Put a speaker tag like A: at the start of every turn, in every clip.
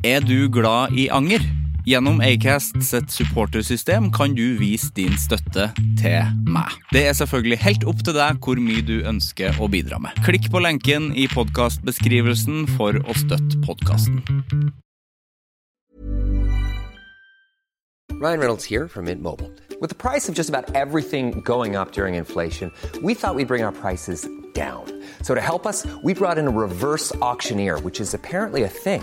A: Er du glad i anger? Gjennom Acast sitt supportersystem kan du vise din støtte til meg. Det er selvfølgelig helt opp til deg hvor mye du ønsker å bidra med. Klikk på lenken i podkastbeskrivelsen for å støtte podkasten.
B: Ryan Reynolds here from Mint Mobile. With the price of just about everything going up during inflation, we thought we'd bring our prices down. So to help us, we brought in a reverse auctioneer, which is apparently a thing.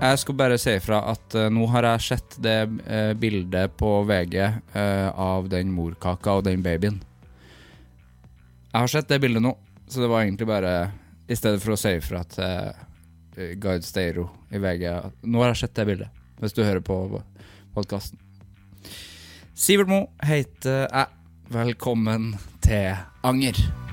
A: Jeg skal bare si ifra at uh, nå har jeg sett det uh, bildet på VG uh, av den morkaka og den babyen. Jeg har sett det bildet nå, så det var egentlig bare I stedet for å si ifra til Guide Steiro i VG Nå har jeg sett det bildet, hvis du hører på podkasten. Sivert Mo heter jeg. Velkommen til Anger.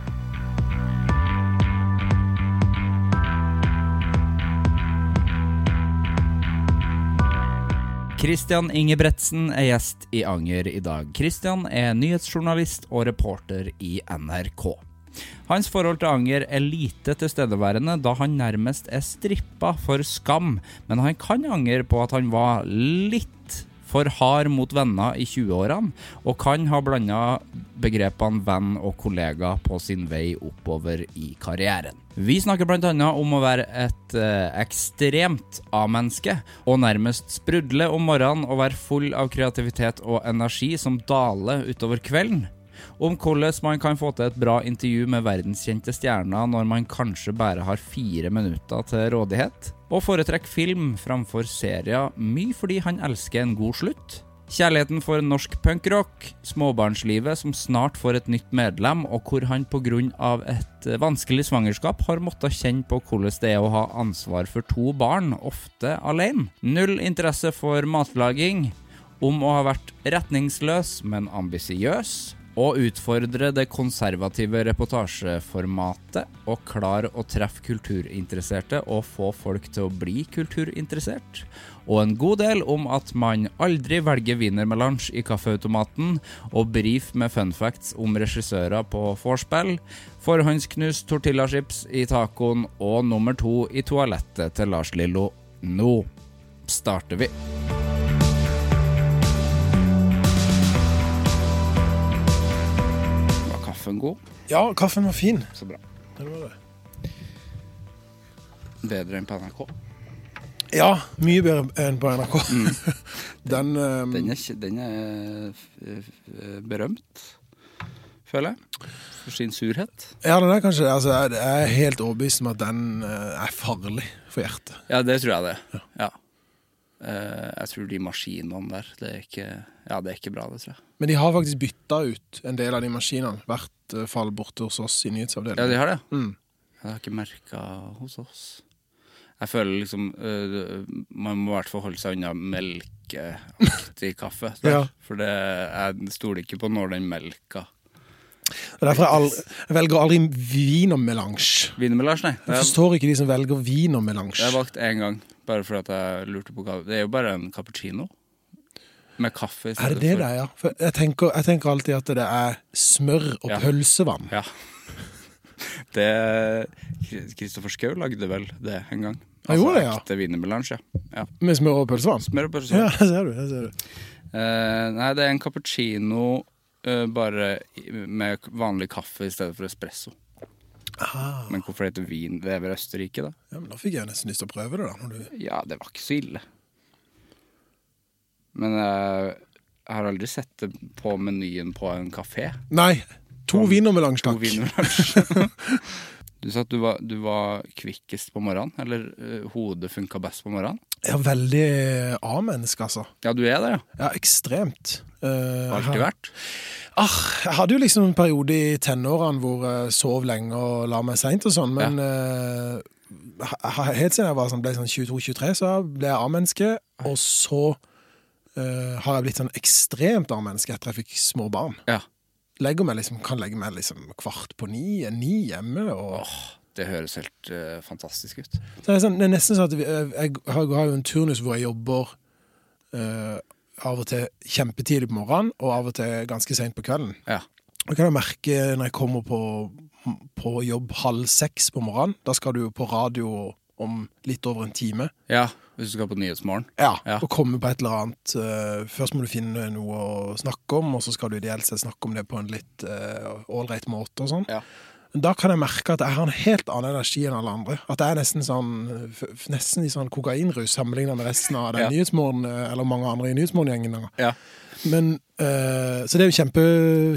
A: Christian Ingebretsen er gjest i Anger i dag. Christian er nyhetsjournalist og reporter i NRK. Hans forhold til anger er lite tilstedeværende, da han nærmest er strippa for skam, men han kan angre på at han var litt for hard mot venner i 20-årene, og kan ha blanda begrepene venn og kollega på sin vei oppover i karrieren. Vi snakker bl.a. om å være et eh, ekstremt A-menneske, og nærmest sprudle om morgenen og være full av kreativitet og energi som daler utover kvelden. Om hvordan man kan få til et bra intervju med verdenskjente stjerner når man kanskje bare har fire minutter til rådighet. Og foretrekker film framfor serier, mye fordi han elsker en god slutt. Kjærligheten for norsk punkrock, småbarnslivet som snart får et nytt medlem, og hvor han pga. et vanskelig svangerskap har måttet kjenne på hvordan det er å ha ansvar for to barn, ofte alene. Null interesse for matlaging. Om å ha vært retningsløs, men ambisiøs og utfordre det konservative reportasjeformatet og klare å treffe kulturinteresserte og få folk til å bli kulturinteressert. Og en god del om at man aldri velger wienermelange i kaffeautomaten, og brief med fun facts om regissører på vorspiel, forhåndsknust tortillachips i tacoen og nummer to i toalettet til Lars Lillo. Nå starter vi. Kaffen god?
C: Ja, kaffen var fin.
A: Så bra.
C: Det var det.
A: Bedre enn på NRK.
C: Ja, mye bedre enn på NRK. Den, um,
A: Den er, den er f- berømt, føler jeg. For sin surhet.
C: Ja, den er kanskje altså, Jeg er helt overbevist om at den eh, er farlig for hjertet.
A: Ja, det tror jeg det. Ja. Eh, jeg tror de maskinene der, det er ikke Ja, det er ikke bra, det tror jeg.
C: Men de har faktisk bytta ut en del av de maskinene. Hvert uh, fall borte hos oss i nyhetsavdelingen.
A: Ja, de har det?
C: Mm.
A: Jeg har ikke merka hos oss. Jeg føler liksom øh, Man må i hvert fall holde seg unna melkeaktig kaffe. der.
C: Ja.
A: For det, jeg stoler ikke på når den melka
C: Og Derfor jeg, aldri, jeg velger aldri og
A: melange, nei.
C: Jeg forstår ikke de som velger vin og melange.
A: jeg har
C: jeg
A: valgt én gang, bare fordi jeg lurte på hva Det er jo bare en cappuccino. Med kaffe i
C: Er det det
A: for
C: det ja? For jeg, tenker, jeg tenker alltid at det er smør og
A: Ja.
C: pølsevann.
A: Ja. Det Kristoffer Schou lagde vel det en gang. Altså,
C: Han gjorde det, ja.
A: Ekte wienermelange, ja. ja.
C: Med smør og pølsevann.
A: Smør og pølsevann.
C: Ja, det ser du. Det ser du.
A: Uh, nei, det er en cappuccino uh, bare med vanlig kaffe i stedet for espresso. Men hvorfor det heter vinvever er Østerrike, da?
C: Ja, men Da fikk jeg nesten lyst til å prøve det. da du...
A: Ja, det var ikke så ille. Men uh, jeg har aldri sett det på menyen på en kafé.
C: Nei. To
A: To
C: takk.
A: wienerlunsj. Du sa at du var, du var kvikkest på morgenen, eller uh, hodet funka best på morgenen?
C: Er veldig A-menneske, altså.
A: Ja, du er det, ja.
C: Ja, ekstremt. Uh,
A: Alltid vært.
C: Ah, jeg hadde jo liksom en periode i tenårene hvor jeg sov lenge og la meg seint og sånn, men ja. uh, helt siden jeg var sånn, ble sånn 22-23, så ble jeg A-menneske, og så uh, har jeg blitt sånn ekstremt A-menneske etter jeg fikk små barn.
A: Ja.
C: Legger meg liksom, kan legge meg liksom kvart på ni, ni hjemme, og
A: Det høres helt uh, fantastisk ut.
C: det, er sånn, det er nesten sånn at vi- jeg, jeg har, har jo en turnus hvor jeg jobber uh, av og til kjempetidlig på morgenen, og av og til ganske seint på kvelden.
A: Ja.
C: Det kan jeg merke når jeg kommer på, på jobb halv seks på morgenen. Da skal du jo på radio om litt over en time.
A: ja, hvis du skal på Nyhetsmorgen.
C: Ja,
A: Ja.
C: Og komme på et eller annet. eh, først må du finne noe å snakke om, og så skal du ideelt sett snakke om det på en litt ålreit måte og sånn.
A: Ja.
C: Da kan jeg merke at jeg har en helt annen energi enn alle andre. At jeg er nesten sånn Nesten i sånn kokainrus sammenligna med resten av den
A: Ja.
C: Nyhetsmorgen, eh, eller mange andre i Nyhetsmorgen-gjengen.
A: Ja.
C: Men, eh, så det er jo kjempe,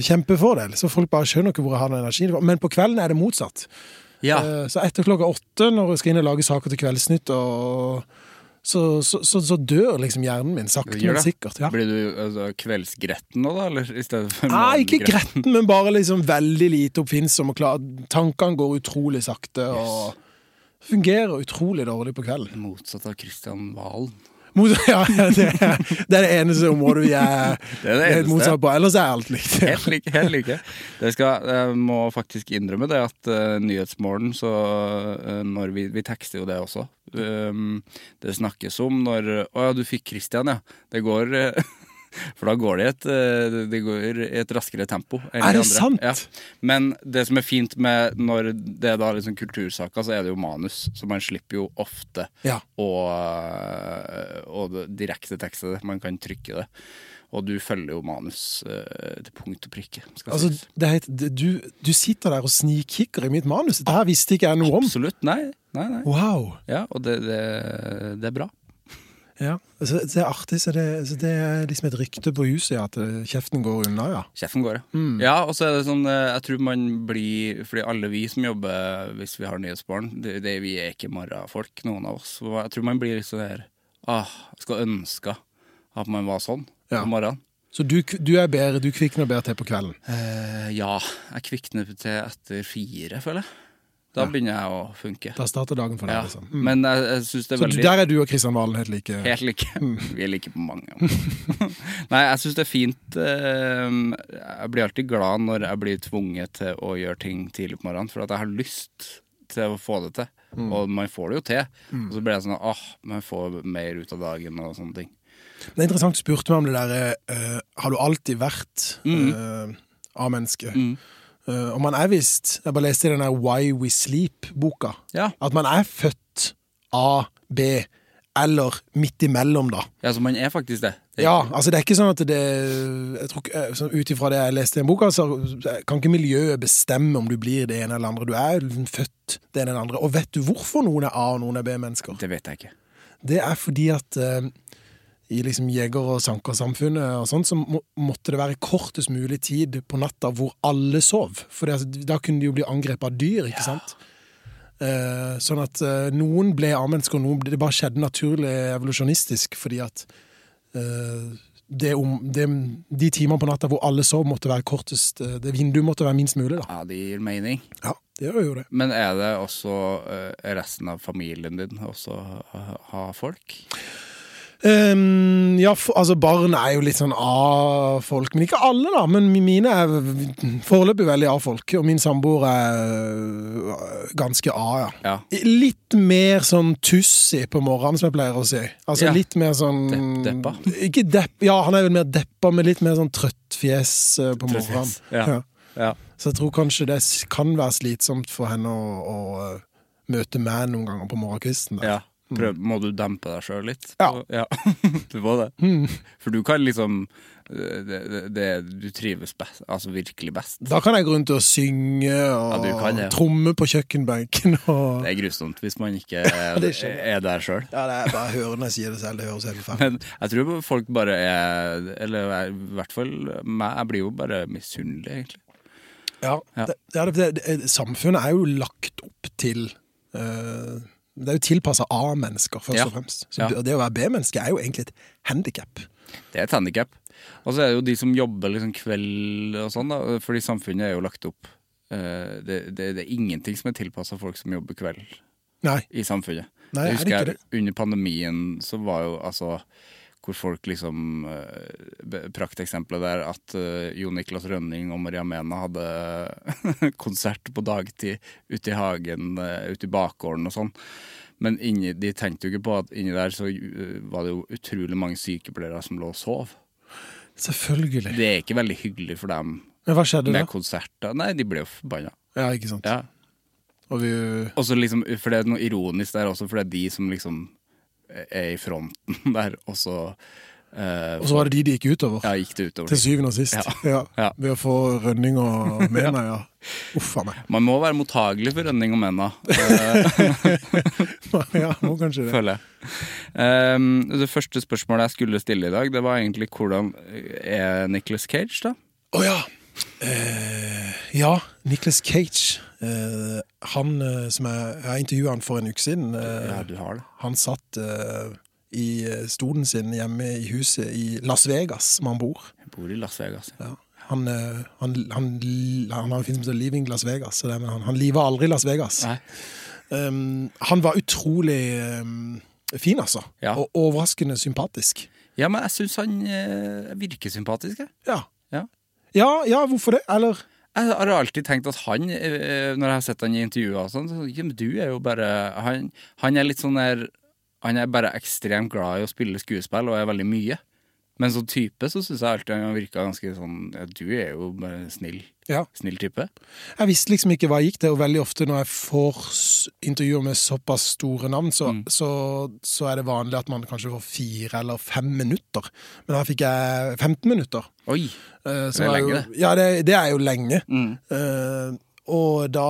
C: kjempefordel. Så folk bare skjønner ikke hvor jeg har den energien. Men på kvelden er det motsatt.
A: ja.
C: Uh, Så etter klokka åtte, når jeg skal inn og lage saker til Kveldsnytt, og, så, så, så, så dør liksom hjernen min, sakte, men sikkert. Ja.
A: Blir du altså, kveldsgretten nå, da? Eller
C: Nei, ikke gretten, men bare liksom veldig lite oppfinnsom og klar. Tankene går utrolig sakte og fungerer utrolig dårlig på kvelden.
A: Motsatt av Kristian Valen.
C: Mot, ja, det, er, det er det eneste området vi er,
A: Det er det
C: helt motsatt på. Ellers er alt likt.
A: Helt like. Helt like. Det skal, jeg må faktisk innrømme det at uh, Nyhetsmorgen, så uh, vi, vi tekster jo det også. Um, det snakkes om når Å ja, du fikk Christian, ja. Det går eh, For da går det i et, eh, det går i et raskere tempo.
C: Er det sant?
A: Ja. Men det som er fint med når det er da liksom kultursaker, så er det jo manus. Så man slipper jo ofte
C: Ja.
A: å, eh, å direkte tekste det. Man kan trykke det. Og du følger jo manus eh, til punkt og prikke.
C: Altså, heter, du, du sitter der og snikkikker i mitt manus. Det her visste ikke jeg noe om.
A: Absolutt. Nei. nei, nei.
C: Wow.
A: Ja, og det, det, det er bra.
C: Ja, så Det er artig. Så det, så det er liksom et rykte på huset ja, at eh, kjeften går unna, ja.
A: Kjeften går, ja. Ja, og så er det sånn eh, Jeg tror man blir Fordi alle vi som jobber hvis vi har nyhetsbarn, det, det, vi er ikke morgenfolk, noen av oss. Jeg tror man blir litt sånn der Ah, jeg skulle ønske at man var sånn
C: Ja.
A: om morgenen.
C: Så du, du er bedre, du kvikner bedre til på kvelden.
A: Eh, ja, jeg kvikner til etter fire, føler jeg. Da begynner jeg å funke.
C: Da starter dagen for deg.
A: Ja.
C: liksom. Mm.
A: Men jeg, jeg synes det er
C: Så
A: veldig
C: der er du og Kristian Valen helt like.
A: Helt like. Vi er like på mange. Nei, jeg syns det er fint. eh, Jeg blir alltid glad når jeg blir tvunget til å gjøre ting tidlig på morgenen, for at jeg har lyst til å få det til. Og man får det jo til. Og så blir jeg sånn åh, man får mer ut av dagen og sånne ting.
C: Det er interessant du spurte meg om det derre uh, Har du alltid vært
A: Mm.
C: eh, A-menneske? Eh, og man er visst Jeg bare leste i den der Why We Sleep-boka.
A: Ja.
C: At man er født A, B eller midt imellom, da.
A: Ja, så man er faktisk det. det er
C: Ja,
A: ikke-
C: altså det er ikke sånn at det jeg tror eh, sånn Ut ifra det jeg leste i den boka, så kan ikke miljøet bestemme om du blir det ene eller andre. Du er liksom født det ene eller andre. Og vet du hvorfor noen er A og noen er B-mennesker?
A: Det vet jeg ikke.
C: Det er fordi at eh, i liksom jeger- og sankersamfunnet og sånt, så må, måtte det være kortest mulig tid på natta hvor alle sov. For det, da kunne de jo bli angrepet av dyr, ikke sant? Eh, sånn at eh, noen ble A-mennesker, og noen det bare skjedde naturlig evolusjonistisk, fordi at eh, det om, det, de timene på natta hvor alle sov, måtte være kortest eh, Det vinduet måtte være minst mulig, da.
A: Ja, det gir mening.
C: Ja, det gjør jo det.
A: Men er det også eh, resten av familien din også ha, ha folk?
C: Ehm, ja, for, altså barn er jo litt sånn A-folk, men ikke alle, da. Men mine er foreløpig veldig A-folk, og min samboer er øh, ganske A, ja.
A: Ja.
C: Litt mer sånn tussig på morgenen, som jeg pleier å si. Altså
A: Ja.
C: litt mer sånn
A: Depp- deppa?
C: Ikke depp, ja, han er vel mer deppa, men litt mer sånn trøtt fjes øh, på
A: Trøtt
C: morgenen.
A: ja. Ja.
C: Så jeg tror kanskje det kan være slitsomt for henne å, å øh, møte meg noen ganger på morgenkvisten. der.
A: Ja. Prøv, må du dempe deg sjøl litt?
C: Ja.
A: ja. du må det. For du kan liksom det, det, det, Du trives best, altså virkelig best.
C: Da kan jeg gå rundt og synge og
A: Ja, kan ja.
C: tromme på kjøkkenbenken. Og...
A: Det er grusomt hvis man ikke
C: jeg.
A: er der sjøl.
C: Ja, det er bare hørende sier det selv. Det høres helt forferdelig
A: Men jeg tror folk bare er Eller i hvert fall meg, jeg blir jo bare misunnelig, egentlig.
C: Ja,
A: Ja.
C: Det, Samfunnet er jo lagt opp til eh, Det er jo tilpassa A-mennesker, først
A: Ja.
C: og fremst. Så
A: Ja.
C: det- å være B-menneske er jo egentlig et handikap.
A: Det er et handikap. Og så er det jo de som jobber liksom kveld og sånn, da. Fordi samfunnet er jo lagt opp eh, det, det, det er ingenting som er tilpassa folk som jobber kveld
C: Nei.
A: i samfunnet.
C: Nei,
A: jeg
C: er det
A: husker jeg, under pandemien så var jo altså hvor folk liksom uh, Prakteksempelet der at eh, Jo Niklas Rønning og Maria Mena hadde konsert på dagtid ute i hagen, uh, ute i bakgården og sånn. Men inni, de tenkte jo ikke på at inni der så eh, var det jo utrolig mange sykepleiere som lå og sov.
C: Selvfølgelig.
A: Det er ikke veldig hyggelig for dem
C: Men hva skjedde da?
A: med konserter. Nei, de ble jo forbanna.
C: Ja, ikke sant.
A: Ja.
C: Og vi
A: Og så liksom, for det er noe ironisk der også, for det er de som liksom er i fronten der, og så eh,
C: Og så var det de det gikk utover.
A: Ja, gikk det utover.
C: Til syvende og sist.
A: Ja.
C: Ja.
A: Ja.
C: Ved å få Rønning og Mena, ja. Uff a meg.
A: Man må være mottagelig for Rønning og mena. eh,
C: Ja, må kanskje det.
A: føler jeg. Um, det første spørsmålet jeg skulle stille i dag, det var egentlig hvordan er Nicholas Cage, da?
C: Å ja. Eh, ja, Nicholas Cage. Eh, han eh, som jeg, jeg intervjua han for en uke siden. eh,
A: Ja, du har det.
C: Han satt eh, i stolen sin hjemme i huset i Las Vegas, som han bor.
A: Jeg bor i Las Vegas.
C: Ja. Han, han, han, han har en film som heter 'Leaving Las Vegas', det, men han, han liver aldri Las Vegas.
A: Nei.
C: Um, han var utrolig um, fin, altså.
A: Ja.
C: Og overraskende sympatisk.
A: Ja, men jeg syns han eh, virker sympatisk, jeg.
C: Ja.
A: Ja.
C: Ja, ja, hvorfor det? Eller
A: Jeg har alltid tenkt at han, eh, når jeg har sett han i intervjuer og sånn, så ja, du er jo bare han, han er litt sånn der Han er bare ekstremt glad i å spille skuespill og er veldig mye. Men som type så syns jeg alltid han virka ganske sånn ja, Du er jo bare snill.
C: Ja.
A: Snill type.
C: Jeg visste liksom ikke hva jeg gikk til, og veldig ofte når jeg får intervjuer med såpass store navn, så,
A: Mm.
C: så, så er det vanlig at man kanskje får fire eller fem minutter. Men her fikk jeg 15 minutter.
A: Oi!
C: Eh,
A: Det er
C: jo,
A: lenge, det.
C: Ja, det, det er jo lenge.
A: Mm.
C: Uh, og da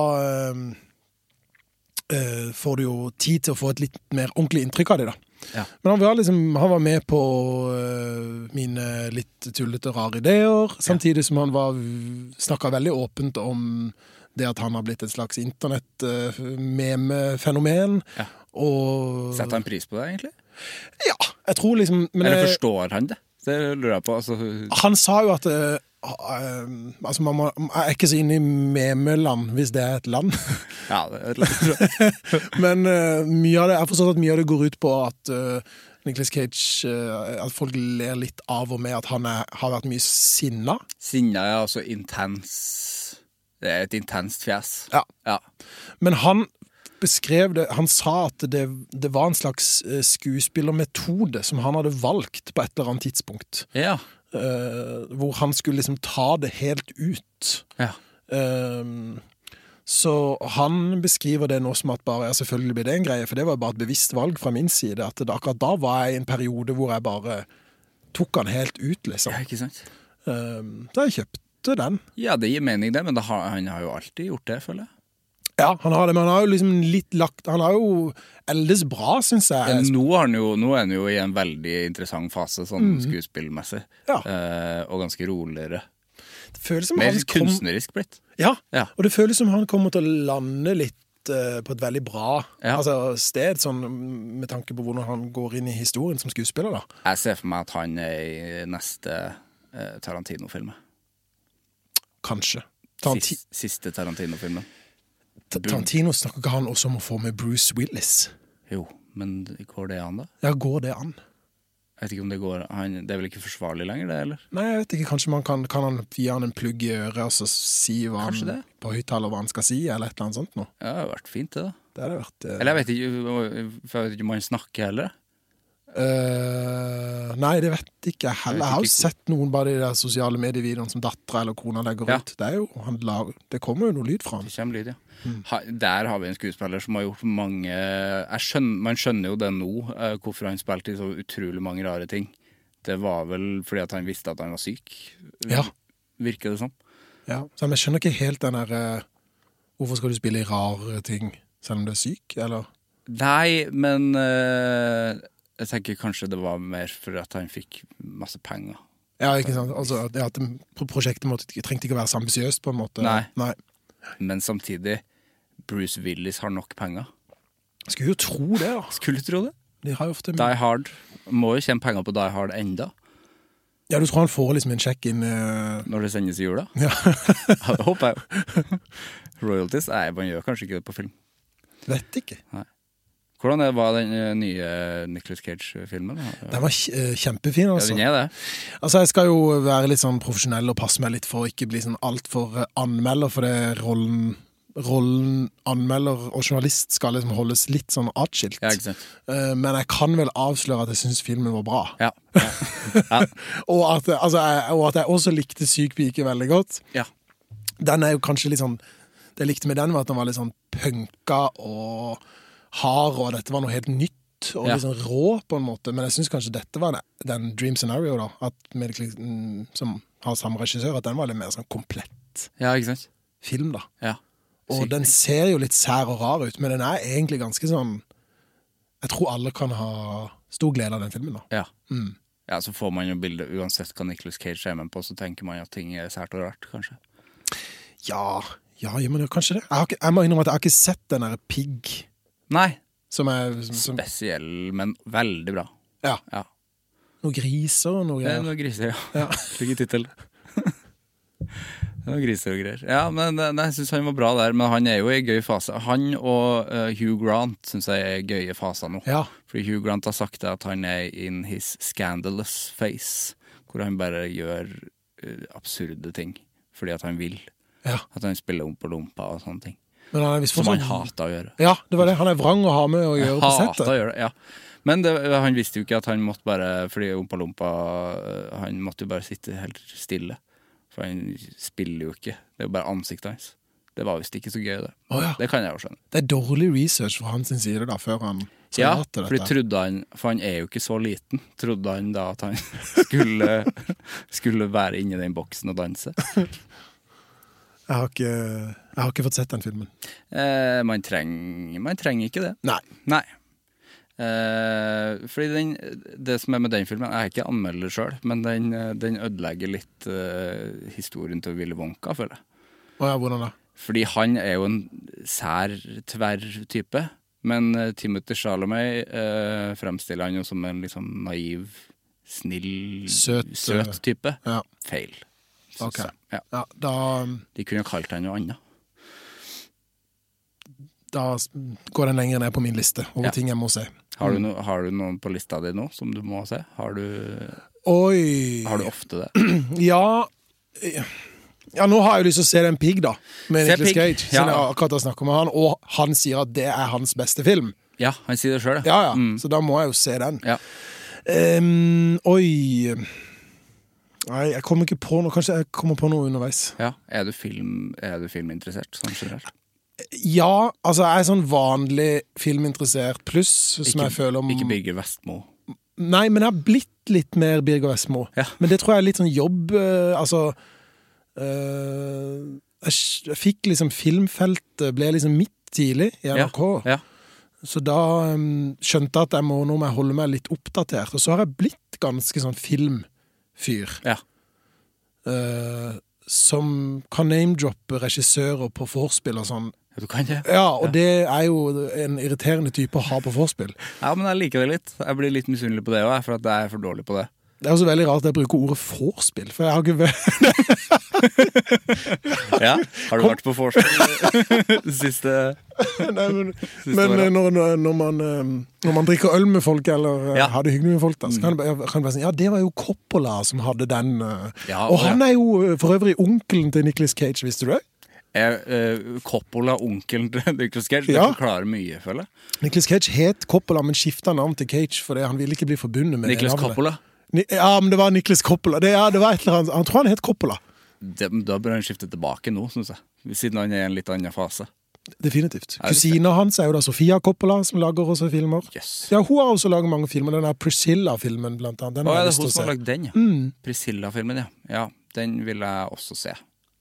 C: uh, får du jo tid til å få et litt mer ordentlig inntrykk av det, da.
A: Ja.
C: Men han var, liksom, han var med på eh, mine litt tullete, rare ideer, samtidig som han snakka veldig åpent om det at han har blitt et slags internett-meme-fenomen.
A: Ja.
C: Og
A: Setter han pris på det, egentlig?
C: Ja, jeg tror liksom men
A: Eller forstår han det? Det lurer jeg på. Altså,
C: Han sa jo at eh, altså man, må, jeg er ikke så inne i memeland, hvis det er et land.
A: ja, det er litt,
C: Men uh, mye av det, jeg har forstått at mye av det går ut på at uh, Nicholas Cage uh, At folk ler litt av og med at han er, har vært mye sinna.
A: Sinna er altså intens Det er et intenst fjes.
C: Ja.
A: Ja.
C: Men han beskrev det Han sa at det, det var en slags eh, skuespillermetode som han hadde valgt på et eller annet tidspunkt.
A: ja.
C: Eh, hvor han skulle liksom ta det helt ut.
A: ja.
C: Ehm, så han beskriver det nå som at bare, ja, selvfølgelig blir det en greie, for det var bare et bevisst valg fra min side. At det, akkurat da var jeg i en periode hvor jeg bare tok han helt ut, liksom.
A: ja, ikke sant?
C: Ehm, så jeg kjøpte den.
A: Ja, det gir mening, det, men det har, han har jo alltid gjort det, føler jeg.
C: Ja, han har det, men han har jo liksom litt lagt Han har jo eldes bra, syns jeg.
A: Nå, har han jo, nå er han jo i en veldig interessant fase, sånn skuespillmessig.
C: Ja.
A: Eh, og ganske roligere.
C: Det føles som
A: Mer
C: han kom,
A: kunstnerisk blitt.
C: ja,
A: Ja.
C: og det føles som han kommer til å lande litt eh, på et veldig bra
A: Ja.
C: altså, sted, sånn med tanke på hvordan han går inn i historien som skuespiller. da.
A: Jeg ser for meg at han er i neste eh, Tarantino-film.
C: Kanskje. Taranti
A: Sis- Siste Tarantino-filmen.
C: Tarantino snakker ikke han også om å få med Bruce Willis?
A: Jo, men går det an, da?
C: Ja, går det an?
A: Jeg vet ikke om Det går han, Det er vel ikke forsvarlig lenger, det? eller?
C: Nei, jeg vet ikke, kanskje man kan, kan han gi han en plugg i øret og så si hva
A: Kanskje
C: han,
A: det.
C: på høyttaler hva han skal si, eller et eller annet sånt noe.
A: Ja, det har vært fint, det. da
C: Det hadde vært eh,
A: Eller jeg vet ikke, for jeg vet ikke om han snakker heller.
C: Uh, nei, det vet ikke jeg heller. Jeg har jo sett noen bare i de sosiale medievideoene som dattera eller kona legger
A: Ja.
C: ut. Det, jo, han lar, det kommer jo noe lyd fra han.
A: Det kommer lyd, ja.
C: Mm.
A: Der har vi en skuespiller som har gjort mange skjønner, Man skjønner jo det nå, eh, hvorfor han spilte i så utrolig mange rare ting. Det var vel fordi at han visste at han var syk,
C: Ja.
A: virker det som.
C: Ja. Så jeg skjønner ikke helt den der eh, Hvorfor skal du spille i rare ting selv om du er syk, eller?
A: Nei, men eh, jeg tenker kanskje det var mer for at han fikk masse penger.
C: Ja, ikke sant? Altså, at prosjektet måtte, trengte ikke å være så ambisiøst, på en måte.
A: Nei.
C: Nei.
A: Men samtidig, Bruce Willis har nok penger.
C: Skulle jo tro det, da.
A: Skulle tro det.
C: De har jo ofte
A: Die Hard. Må jo tjene penger på Die Hard enda,
C: Ja, du tror han får liksom en sjekk inn uh...
A: når det sendes i jula.
C: Ja.
A: Ja, det håper jeg jo. Royalties? Nei, man gjør kanskje ikke det på film.
C: Vet ikke.
A: Hvordan er- var den eh, nye Nicholas Cage-filmen?
C: Den var kjempefin, altså.
A: Ja, den er det.
C: Altså, Jeg skal jo være litt sånn profesjonell og passe meg litt for å ikke bli sånn altfor eh, anmelder, for det rollen Rollen anmelder og journalist skal liksom holdes litt sånn atskilt.
A: Ja.
C: Eh, Men jeg kan vel avsløre at jeg syns filmen var bra.
A: Ja. ja.
C: Og at, altså, jeg, og at jeg også likte Syk pike veldig godt.
A: ja.
C: Den er jo kanskje litt sånn Det jeg likte med den, var at den var litt sånn punka og hard, og dette var noe helt nytt og
A: Ja.
C: sånn rå, på en måte. Men jeg syns kanskje dette var den, dream scenario, da. At med, mm, som har samme regissør, at den var litt mer sånn komplett
A: ja,
C: film, da.
A: Ja.
C: Og den ser jo litt sær og rar ut, men den er egentlig ganske sånn Jeg tror alle kan ha stor glede av den filmen, da.
A: Ja.
C: Mm.
A: ja, så får man jo bildet uansett hva Nicholas Cage er med på, så tenker man at ting er sært og rart, kanskje.
C: Ja, ja, gjør man jo kanskje det? Jeg, har ikke, jeg må innrømme at jeg har ikke sett den derre Pigg,
A: Nei.
C: som er som,
A: Spesiell, men veldig bra.
C: Ja.
A: Ja.
C: Noen griser og noe
A: er
C: greier.
A: noen griser, ja.
C: Ja.
A: Fikk tittel. Det er griser og greier. Ja, men eh, nei, jeg syns han var bra der, men han er jo i gøy fase. Han og uh, Hugh Grant syns jeg er i gøye faser nå.
C: Ja.
A: Fordi Hugh Grant har sagt det at han er in his scandalous face, hvor han bare gjør uh, absurde ting fordi at han vil.
C: ja.
A: At han spiller om på lompa og sånne ting.
C: Men han
A: Som han hater å gjøre.
C: Ja, det var det. Han er vrang å ha med å gjøre på
A: Hater å gjøre det, ja. Men det, han visste jo ikke at han måtte bare Fordi Ompa Lompa Han måtte jo bare sitte helt stille. For han spiller jo ikke. Det er jo bare ansiktet hans. Det var visst ikke så gøy, det.
C: Oh, ja.
A: Det kan jeg jo skjønne.
C: Det er dårlig research fra hans side, da, før han
A: Ja, fordi han For han er jo ikke så liten. Trodde han da at han skulle, skulle være inni den boksen og danse?
C: Jeg har, ikke, jeg har ikke fått sett den filmen.
A: Eh, man, trenger, man trenger ikke det.
C: Nei.
A: Nei. Eh, fordi den, det som er med den filmen Jeg er ikke anmelder sjøl, men den, eh, den ødelegger litt eh, historien til Willy Wonka, føler jeg.
C: Oh ja, hvordan da?
A: Fordi han er jo en sær, tverr type. Men eh, Timothy Chalamet eh, fremstiller han jo som en sånn naiv, snill,
C: Søt,
A: søt
C: eh,
A: type.
C: Ja.
A: Feil. synes
C: Ok.
A: jeg. Ja.
C: ja da,
A: De kunne kalt han noe annet.
C: Da går den lenger ned på min liste over
A: Ja.
C: ting jeg må se.
A: Har du, no, har du noen på lista di nå som du må se? Har du,
C: Oi!
A: har du ofte det?
C: Ja Ja, nå har jeg jo lyst til å se den Pig, da. Med
A: Se
C: Nicolas
A: Pig.
C: Cage.
A: Ja.
C: Siden jeg akkurat har snakka med han, og han sier at det er hans beste film.
A: Ja, han sier det sjøl,
C: Ja, ja.
A: Mm.
C: Så da må jeg jo se den.
A: Ja.
C: Ehm, oi Nei, jeg kommer ikke på noe. Kanskje jeg kommer på noe underveis.
A: ja. Er, du film, er du filminteressert sånn generelt?
C: Ja, altså jeg er sånn vanlig filminteressert pluss, som jeg føler om
A: ikke Birger Vestmo.
C: Nei, men jeg har blitt litt mer Birger Vestmo.
A: Ja.
C: Men det tror jeg er litt sånn jobb eh, Altså eh, jeg, jeg fikk liksom Filmfeltet ble liksom midt tidlig i NRK.
A: Ja.
C: Så da um, skjønte jeg at jeg må nå må jeg holde meg litt oppdatert. Og så har jeg blitt ganske sånn filmfyr.
A: Ja.
C: Uh, som kan name-droppe regissører på vorspiel og sånn.
A: Ja, du kan det?
C: Ja, og det er jo en irriterende type å ha på vorspiel.
A: Ja, men jeg liker det litt. Jeg blir litt misunnelig på det òg, for at jeg er for dårlig på det.
C: Det er også veldig rart at jeg bruker ordet vorspiel, for jeg har ikke
A: Ja, Har du vært på vorspiel siste
C: Nei, men,
A: Siste
C: men eh, når, når, man, eh, når man drikker øl med folk, eller eh,
A: Ja. Mm.
C: har det hyggelig med folk, da, så kan det bare, si, være sånn Ja, det var jo Coppola som hadde den.
A: Ja,
C: og
A: og
C: han er jo for øvrig onkelen til Nicholas Cage, visste du det?
A: Er eh, Coppola onkelen til Nicholas Cage? Det
C: Ja.
A: forklarer mye, føler jeg.
C: Nicholas Cage het Coppola, men skifta navn til Cage fordi han ville ikke bli forbundet med navnet.
A: Coppola?
C: Ni ja, men det var Nicholas Coppola. Det, ja, det var et eller annet. Han tror han het Coppola.
A: Det, da bør han skifte tilbake nå, syns jeg. Siden han er i en litt annen fase.
C: Definitivt.
A: Ja,
C: Kusina hans er jo da Sofia Coppola, som lager også filmer.
A: Yes.
C: Ja, Hun har også laget mange filmer. Den der Priscilla-filmen, blant annet. Den
A: Å,
C: har
A: er
C: jeg
A: det
C: til
A: hun som har lagd den, ja?
C: Mm.
A: Priscilla-filmen, ja. ja. Den vil jeg også se.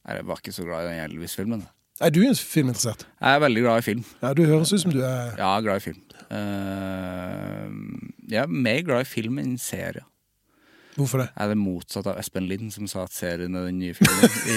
A: Jeg var ikke så glad i den Elvis-filmen.
C: Er du filminteressert?
A: Jeg er veldig glad i film.
C: Ja, Du høres ut som du er
A: Ja, glad i film. Eh, jeg er mer glad i film enn serie.
C: Hvorfor det?
A: Er det motsatt av Espen Lind, som sa at serien er den nye filmen i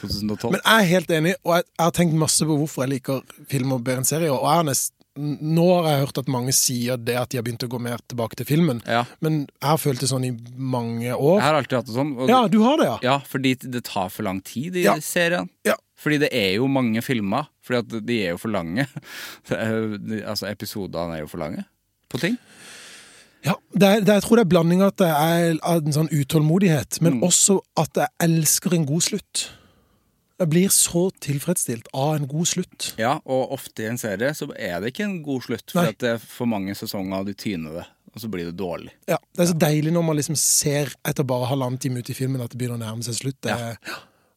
A: 2012.
C: Men jeg er helt enig, og jeg, jeg har tenkt masse på hvorfor jeg liker filmer bedre enn serier. Og jeg har nest, nå har jeg hørt at mange sier det at de har begynt å gå mer tilbake til filmen.
A: Ja.
C: Men jeg har følt det sånn i mange år.
A: Jeg har alltid hatt det sånn.
C: Ja, du har det, ja.
A: ja, fordi det tar for lang tid i
C: Ja.
A: serien.
C: Ja.
A: Fordi det er jo mange filmer. Fordi de er jo for lange. Altså, episodene er jo for lange på ting.
C: ja det er, det, jeg tror det er blanding at det er en sånn utålmodighet, men
A: Mm.
C: også at jeg elsker en god slutt. Jeg blir så tilfredsstilt av en god slutt.
A: Ja, og ofte i en serie så er det ikke en god slutt. For at det er for mange sesonger, de tyner det. Og så blir det dårlig.
C: Ja, Det er så deilig når man liksom ser etter bare halvannen time ut i filmen at det begynner å nærme seg slutt. Det er,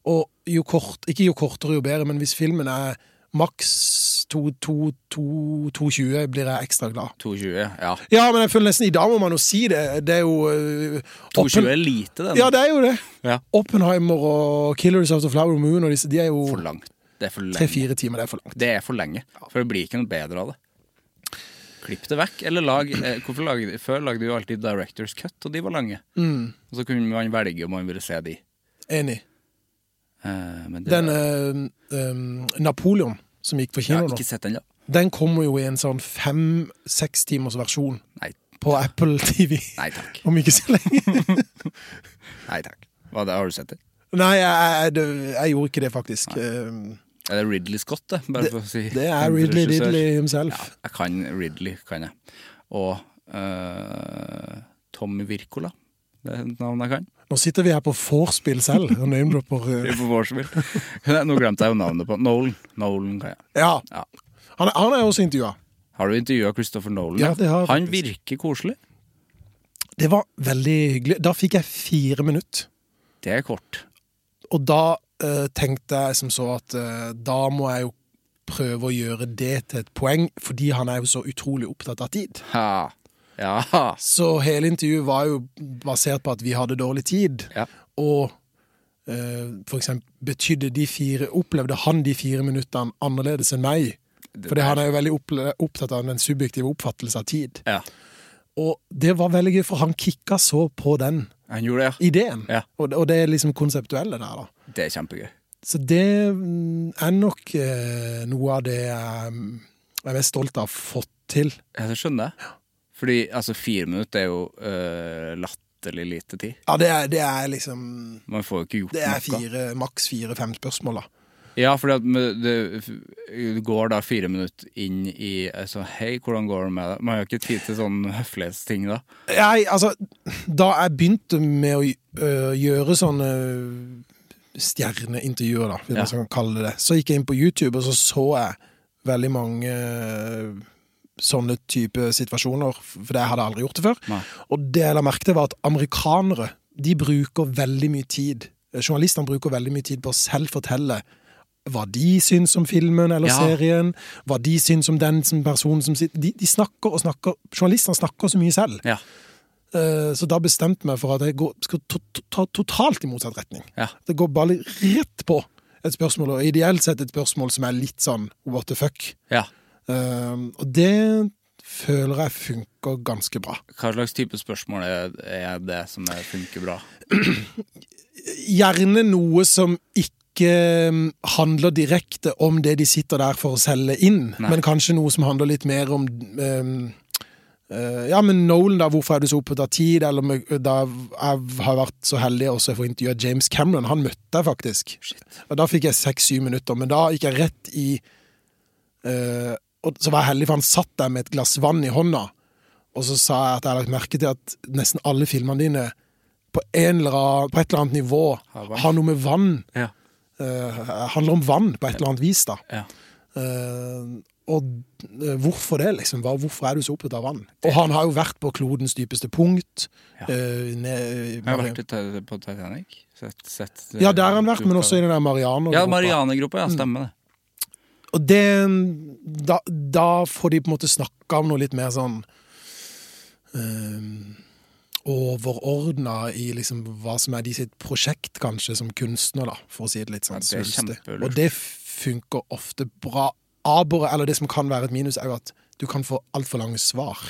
C: Og jo kort, ikke jo kortere, jo bedre, men hvis filmen er maks 2.20, blir jeg ekstra glad.
A: 2,20, ja.
C: Ja, men jeg føler nesten I dag må man jo si det. Det er jo uh,
A: 2,20
C: Oppen-
A: er lite, den.
C: Ja, det er jo det.
A: Ja.
C: Oppenheimer og Killers of the Flower Moon og disse, de er jo
A: For langt. Det er for lenge.
C: tre-fire timer. Det er for langt.
A: Det er for lenge. For det blir ikke noe bedre av det. Klipp det vekk, eller lag eh, lagde, Før lagde vi jo alltid Directors Cut, og de var lange.
C: Mm.
A: Og så kunne man velge om man ville se de.
C: Enig.
A: Eh, men det,
C: Den øh, øh, Napoleon som gikk på kino
A: har
C: nå,
A: ikke sett den, ja.
C: den kommer jo i en sånn fem-seks timers versjon
A: Nei,
C: på Apple TV.
A: nei takk.
C: Om ikke så lenge.
A: Nei takk. Hva det, har du sett det?
C: Nei, jeg, jeg, jeg gjorde ikke det, faktisk. Um,
A: Er det Ridley Scott, det? Bare for å si
C: Det er Ridley. Ridley himself.
A: Ja, jeg kan Ridley, kan jeg. Og uh, Tommy Wirkola. Det er et navn jeg kan.
C: Nå sitter vi her på vorspiel selv og name-dropper.
A: Vorspiel. Nå glemte jeg jo navnet på Nolan. Nolan kan jeg.
C: Ja.
A: Ja.
C: Han, er- han er også intervjua.
A: Har du intervjua Christopher Nolan?
C: Ja, det har jeg
A: Han virker koselig.
C: Det var veldig hyggelig. Da fikk jeg fire minutter.
A: Det er kort.
C: Og da uh, tenkte jeg som så at uh, da må jeg jo prøve å gjøre det til et poeng, fordi han er jo så utrolig opptatt av tid.
A: Ha. Ja.
C: Så hele intervjuet var jo basert på at vi hadde dårlig tid.
A: Ja.
C: Og eh, for eksempel betydde de fire Opplevde han de fire minuttene annerledes enn meg? For han er jo veldig opptatt av den subjektive oppfattelse av tid.
A: ja.
C: Og det var veldig gøy, for han kicka så på den
A: Han gjorde det,
C: ideen.
A: Ja.
C: Og, og det er liksom konseptuelle der, da.
A: Det er kjempegøy.
C: Så det mm, er nok eh, noe av det jeg mm, er mest stolt av å ha fått til.
A: Ja, det skjønner jeg. Fordi altså, fire minutter er jo øh, latterlig lite tid.
C: Ja, det er, det er liksom
A: Man får jo ikke gjort
C: Det er
A: noe.
C: fire, maks fire-fem spørsmål, da.
A: Ja, for det det går da fire minutter inn i altså, Hei, hvordan går det med deg? Man har jo ikke tid til sånne høflighetsting da.
C: Nei, altså, da jeg begynte med å gjøre sånne stjerneintervjuer, da, hvis
A: Ja.
C: man kan kalle det det, så gikk jeg inn på YouTube, og så så jeg veldig mange sånne type situasjoner, for det hadde jeg aldri gjort det før.
A: Nei.
C: Og det jeg la merke til, var at amerikanere de bruker veldig mye tid Journalistene bruker veldig mye tid på å selv fortelle hva de syns om filmen eller
A: Ja.
C: serien, hva de syns om den som personen som sitter de, de snakker og snakker Journalistene snakker så mye selv.
A: Ja.
C: Eh, Så da bestemte jeg meg for at jeg går, skal to, to, ta totalt i motsatt retning.
A: Ja.
C: Det går bare rett på et spørsmål, og ideelt sett et spørsmål som er litt sånn what the fuck.
A: ja.
C: Eh, og det føler jeg funker ganske bra.
A: Hva slags type spørsmål er, det som er, funker bra?
C: Gjerne noe som ikke mm, handler direkte om det de sitter der for å selge inn,
A: Nei.
C: men kanskje noe som handler litt mer om um, ja, men Nolan, da, hvorfor er du så opptatt av tid? Eller da jeg har vært så heldig også å få intervjue James Cameron. Han møtte jeg faktisk. Og Da fikk jeg seks-syv minutter, men da gikk jeg rett i eh, Og så var jeg heldig, for han satt der med et glass vann i hånda. Og så sa jeg at jeg har lagt merke til at nesten alle filmene dine på, en eller annen, på et eller annet nivå
A: Har
C: noe med vann
A: Ja.
C: uh, handler om vann på et eller annet vis, da.
A: Ja.
C: Uh, og uh, hvorfor det, liksom? Hva, hvorfor er du så opptatt av vann? Og han har jo vært på klodens dypeste punkt.
A: Ja.
C: ned,
A: Jeg har vært på Titanic. Sett, sett,
C: ja, der har han vært, men også i den der Marianegropa.
A: Ja, Marianegropa, Ja, stemmer det.
C: Og det da, da får de på en måte snakke om noe litt mer sånn um, Overordna i liksom hva som er de sitt prosjekt, kanskje, som kunstner, da, for å si det litt sånn
A: Ja, det
C: svulstig. Og det funker ofte bra. Aber, eller det som kan være et minus, er jo at du kan få altfor lange svar.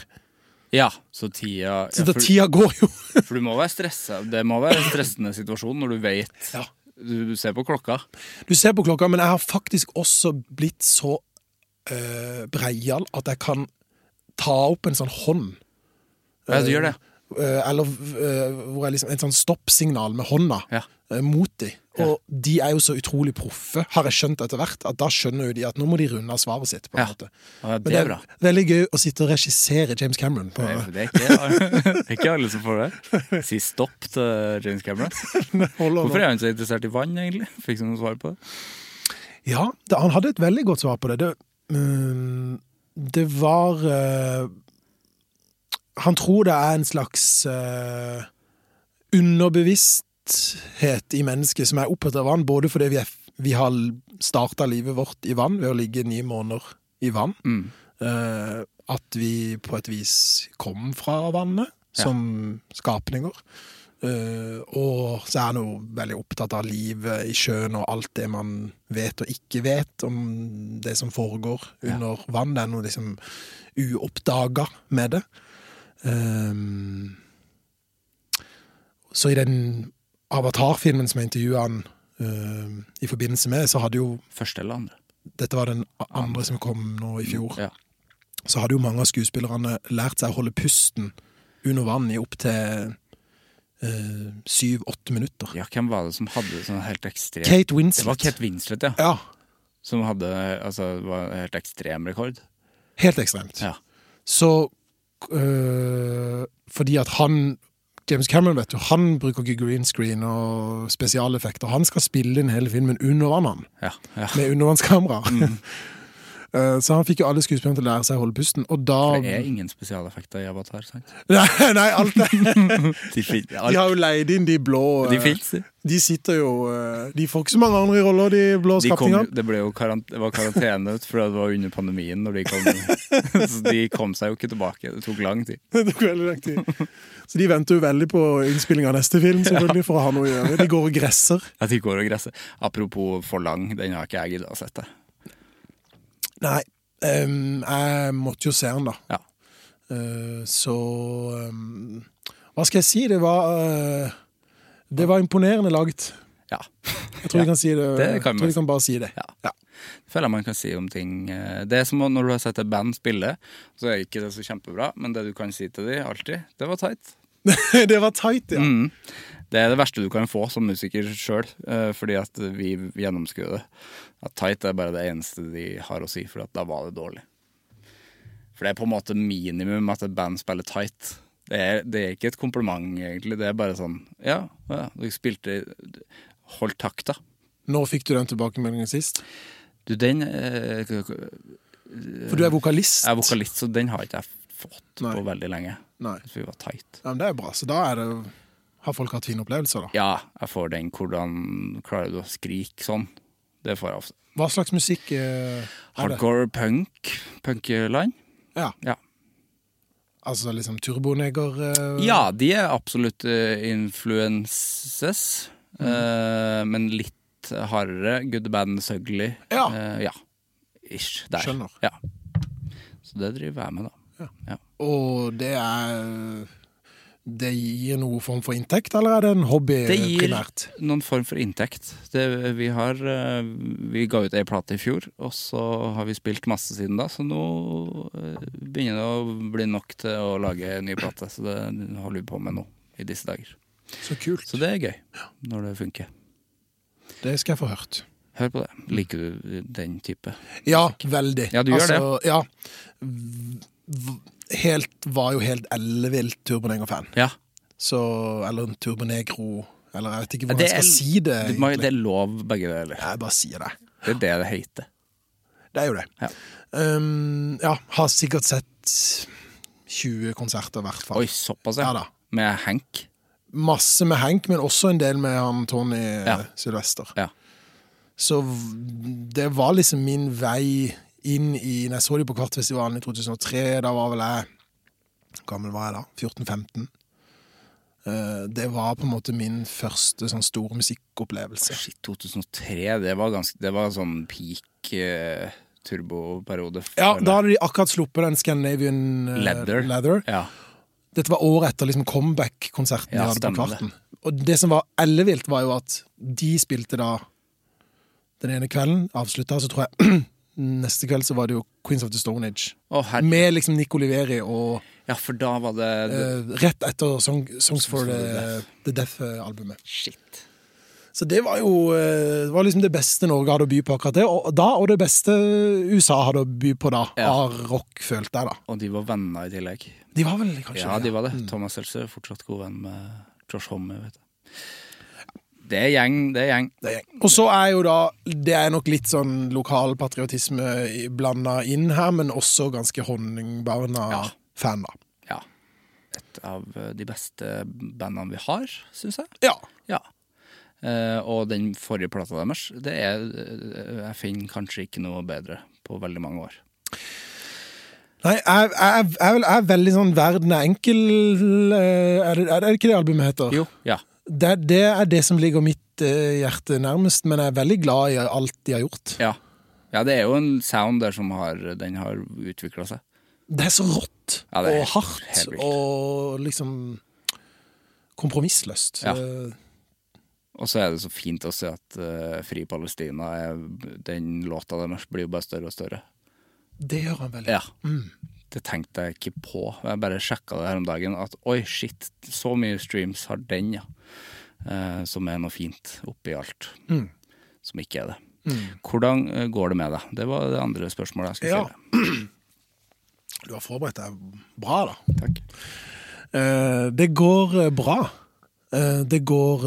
A: Ja, så tida
C: Så
A: ja, for,
C: tida går jo
A: for du må være stressa. Det må være en stressende situasjon når du vet
C: Ja.
A: Du, ser på klokka.
C: Du ser på klokka, men jeg har faktisk også blitt så uh, breial at jeg kan ta opp en sånn hånd.
A: Ja, du gjør det.
C: Eh, eller eh, hvor jeg liksom, en sånn stoppsignal med hånda
A: Ja.
C: mot de. Og de er jo så utrolig proffe, har jeg skjønt etter hvert, at da skjønner jo de at nå må de runde av svaret sitt. på en
A: Ja.
C: måte.
A: Ja,
C: Men
A: det
C: det
A: er bra.
C: veldig gøy å sitte og regissere James Cameron. På,
A: Nei, Det er ikke, det ikke alle som får det. Si stopp til James Cameron. Hvorfor er han så interessert i vann, egentlig? Fikk du noe svar på det?
C: Ja, det, han hadde et veldig godt svar på det. Det, um, det var uh, Han tror det er en slags eh, underbevissthet i mennesket som er opptatt av vann, både fordi vi, er, vi har starta livet vårt i vann ved å ligge ni måneder i vann.
A: Mm.
C: uh, at vi på et vis kom fra vannet som skapninger. Uh, og så er han jo veldig opptatt av livet i sjøen og alt det man vet og ikke vet om det som foregår under vann. Det er noe liksom uoppdaga med det. Um, så i den Avatar-filmen som jeg intervjua han uh, i forbindelse med, så hadde jo
A: Første eller andre?
C: Dette var den andre som kom nå i fjor
A: Ja.
C: så hadde jo mange av skuespillerne lært seg å holde pusten under vann i opptil uh, syv-åtte minutter.
A: ja, hvem var det som hadde sånn helt ekstrem
C: Kate Winslet.
A: Det var Kate Winslet, ja.
C: Ja,
A: Som hadde altså, var helt ekstrem rekord.
C: helt ekstremt.
A: Ja.
C: Så øh, fordi at han James Cameron vet du, han bruker ikke green screen og spesialeffekter. Han skal spille inn hele filmen under vann, han.
A: Ja, ja.
C: Med undervannskamera.
A: Mm.
C: Eh, Så han fikk jo alle skuespillerne til å lære seg å holde pusten, og da
A: Det er ingen spesialeffekter i Avatar, sant?
C: Nei, nei alt det
A: De,
C: De har jo leid inn de blå
A: de
C: eh,
A: fins.
C: De sitter jo eh, De får ikke så mange andre roller, de blå
A: De kom, det ble jo karant, det var karantene ut, for det var under pandemien når de kom. Så de kom seg jo ikke tilbake. Det tok lang tid.
C: Det tok veldig lang tid. Så de venter jo veldig på innspilling av neste film, selvfølgelig, for å ha noe å gjøre. De går og gresser.
A: At de går og gresser. Apropos for lang, den har ikke jeg gidda å sette.
C: Nei, Um, jeg måtte jo se den, da.
A: Ja.
C: Uh, så um, Hva skal jeg si? Det var uh, Det var imponerende laget.
A: ja.
C: Jeg tror vi kan si det.
A: Det kan
C: jeg tror vi kan bare si det.
A: Ja.
C: Ja.
A: føler jeg man kan si om ting eh, Det er som når du har sett et band spille, så er ikke det så kjempebra, men det du kan si til dem alltid, det var tight.
C: det var tight, ja.
A: Mm. Det er det verste du kan få som musiker sjøl, fordi at vi gjennomskuer det. At tight er bare det eneste de har å si, for at da var det dårlig. For det er på en måte minimum at et band spiller tight. Det er, det er ikke et kompliment, egentlig. Det er bare sånn Ja, ja du spilte Holdt takta.
C: Når fikk du den tilbakemeldingen sist?
A: Du, den eh,
C: For du er vokalist.
A: Jeg er vokalist, så den har ikke jeg fått
C: Nei.
A: på veldig lenge.
C: Nei.
A: Så vi var tight.
C: Ja, men det er bra. Så da er det har folk hatt fine opplevelser, da.
A: Ja, jeg får den. Hvordan klarer du å skrike sånn? Det får jeg ofte.
C: Hva slags musikk eh, er det?
A: Hardcore punk. Punkeland.
C: Ja.
A: Ja.
C: Altså liksom turboneger Uh...
A: ja, de er absolutt uh, influences.
C: Mm.
A: Uh, men litt hardere. Good band ugly.
C: Ja.
A: Ja. Ish. Der.
C: Skjønner.
A: Ja. Så det driver jeg med, da. Ja.
C: Og det er Det gir noen form for inntekt, eller er det en hobby primært?
A: Det gir
C: primært?
A: noen form for inntekt. Det, vi, har, eh, vi ga ut ei plate i fjor, og så har vi spilt masse siden da, så nå eh, begynner det å bli nok til å lage en ny plate. Så det holder vi på med nå, i disse dager.
C: Så kult.
A: Så det er gøy, når det funker.
C: Det skal jeg få hørt.
A: Hør på det. Liker du den type?
C: Ja, veldig.
A: Ja, du gjør det.
C: Ja. Helt, var jo helt ellevilt Turboneger-fan.
A: Ja.
C: Så Eller en Turbonegro Eller jeg vet ikke hvordan jeg skal si det. Egentlig.
A: det er lov, begge deler.
C: Jeg bare sier det.
A: Det er det det heter.
C: Det er jo det.
A: Ja.
C: Um, ja, har sikkert sett 20 konserter i hvert fall.
A: Oi, såpass,
C: Ja
A: ja. Med Hank.
C: Masse med Hank, men også en del med han Tony
A: Ja.
C: Sylvester.
A: Ja.
C: Så det var liksom min vei inn i Når jeg så dem på Kvartfestivalen i 2003, da var vel jeg gammel var jeg da? 14-15. Eh, Det var på en måte min første sånn store musikkopplevelse.
A: Shit, 2003, det var ganske Det var sånn peak eh, turboperiode.
C: Ja. Da hadde de akkurat sluppet den Scandinavian uh,
A: Leather.
C: Leather.
A: Ja.
C: Dette var året etter liksom comeback-konserten
A: Ja,
C: de hadde på Kvarten. Og det som var ellevilt, var jo at de spilte da den ene kvelden, avslutta, så tror jeg neste kveld så var det jo Queens of the Stone Age.
A: Oh.
C: Med liksom Nico Oliveri og
A: ja, for da var det,
C: uh, rett etter Song, Songs for the, the Death-albumet.
A: Shit.
C: Så det var jo eh, det var liksom det beste Norge hadde å by på akkurat det. Og, da, og det beste USA hadde å by på da,
A: Ja.
C: av rock, følte jeg da.
A: Og de var venner i tillegg.
C: De var vel kanskje
A: Ja, de var det.
C: Mm.
A: Thomas Seltzer er fortsatt god venn med Josh Homme, vet du. Det er gjeng, det er gjeng.
C: Det er gjeng. Og så er jo da Det er nok litt sånn lokal patriotisme blanda inn her, men også ganske. Honningbarna-fan, da.
A: Ja. Et av eh, de beste bandene vi har, syns jeg.
C: Ja.
A: Ja. Uh, og den forrige plata deres, det er eh, Jeg finner kanskje ikke noe bedre på veldig mange år.
C: Nei, jeg, jeg, jeg, jeg er veldig sånn Verden er enkel Er det, er det ikke det albumet heter?
A: Jo, ja.
C: Det, det er det som ligger mitt eh, hjerte nærmest, men jeg er veldig glad i alt de har gjort.
A: Ja. ja, det er jo en sound der som har Den har utvikla seg.
C: Det er så rått
A: Ja, er
C: og hardt og liksom kompromissløst.
A: Ja.
C: Eh,
A: Og så er det så fint å se at uh, Fri Palestina er, Den låta deres blir jo bare større og større.
C: Det gjør han veldig.
A: Ja. Det tenkte jeg ikke på. Jeg bare sjekka det her om dagen. At oi, shit, så mye streams har den, ja. Eh, som er noe fint oppi alt. Som ikke er det. Hvordan eh, går det med deg? Det var det andre spørsmålet jeg skulle
C: Ja.
A: stille.
C: Du har forberedt deg bra, da.
A: Takk.
C: Eh, det går eh, bra. Eh, det går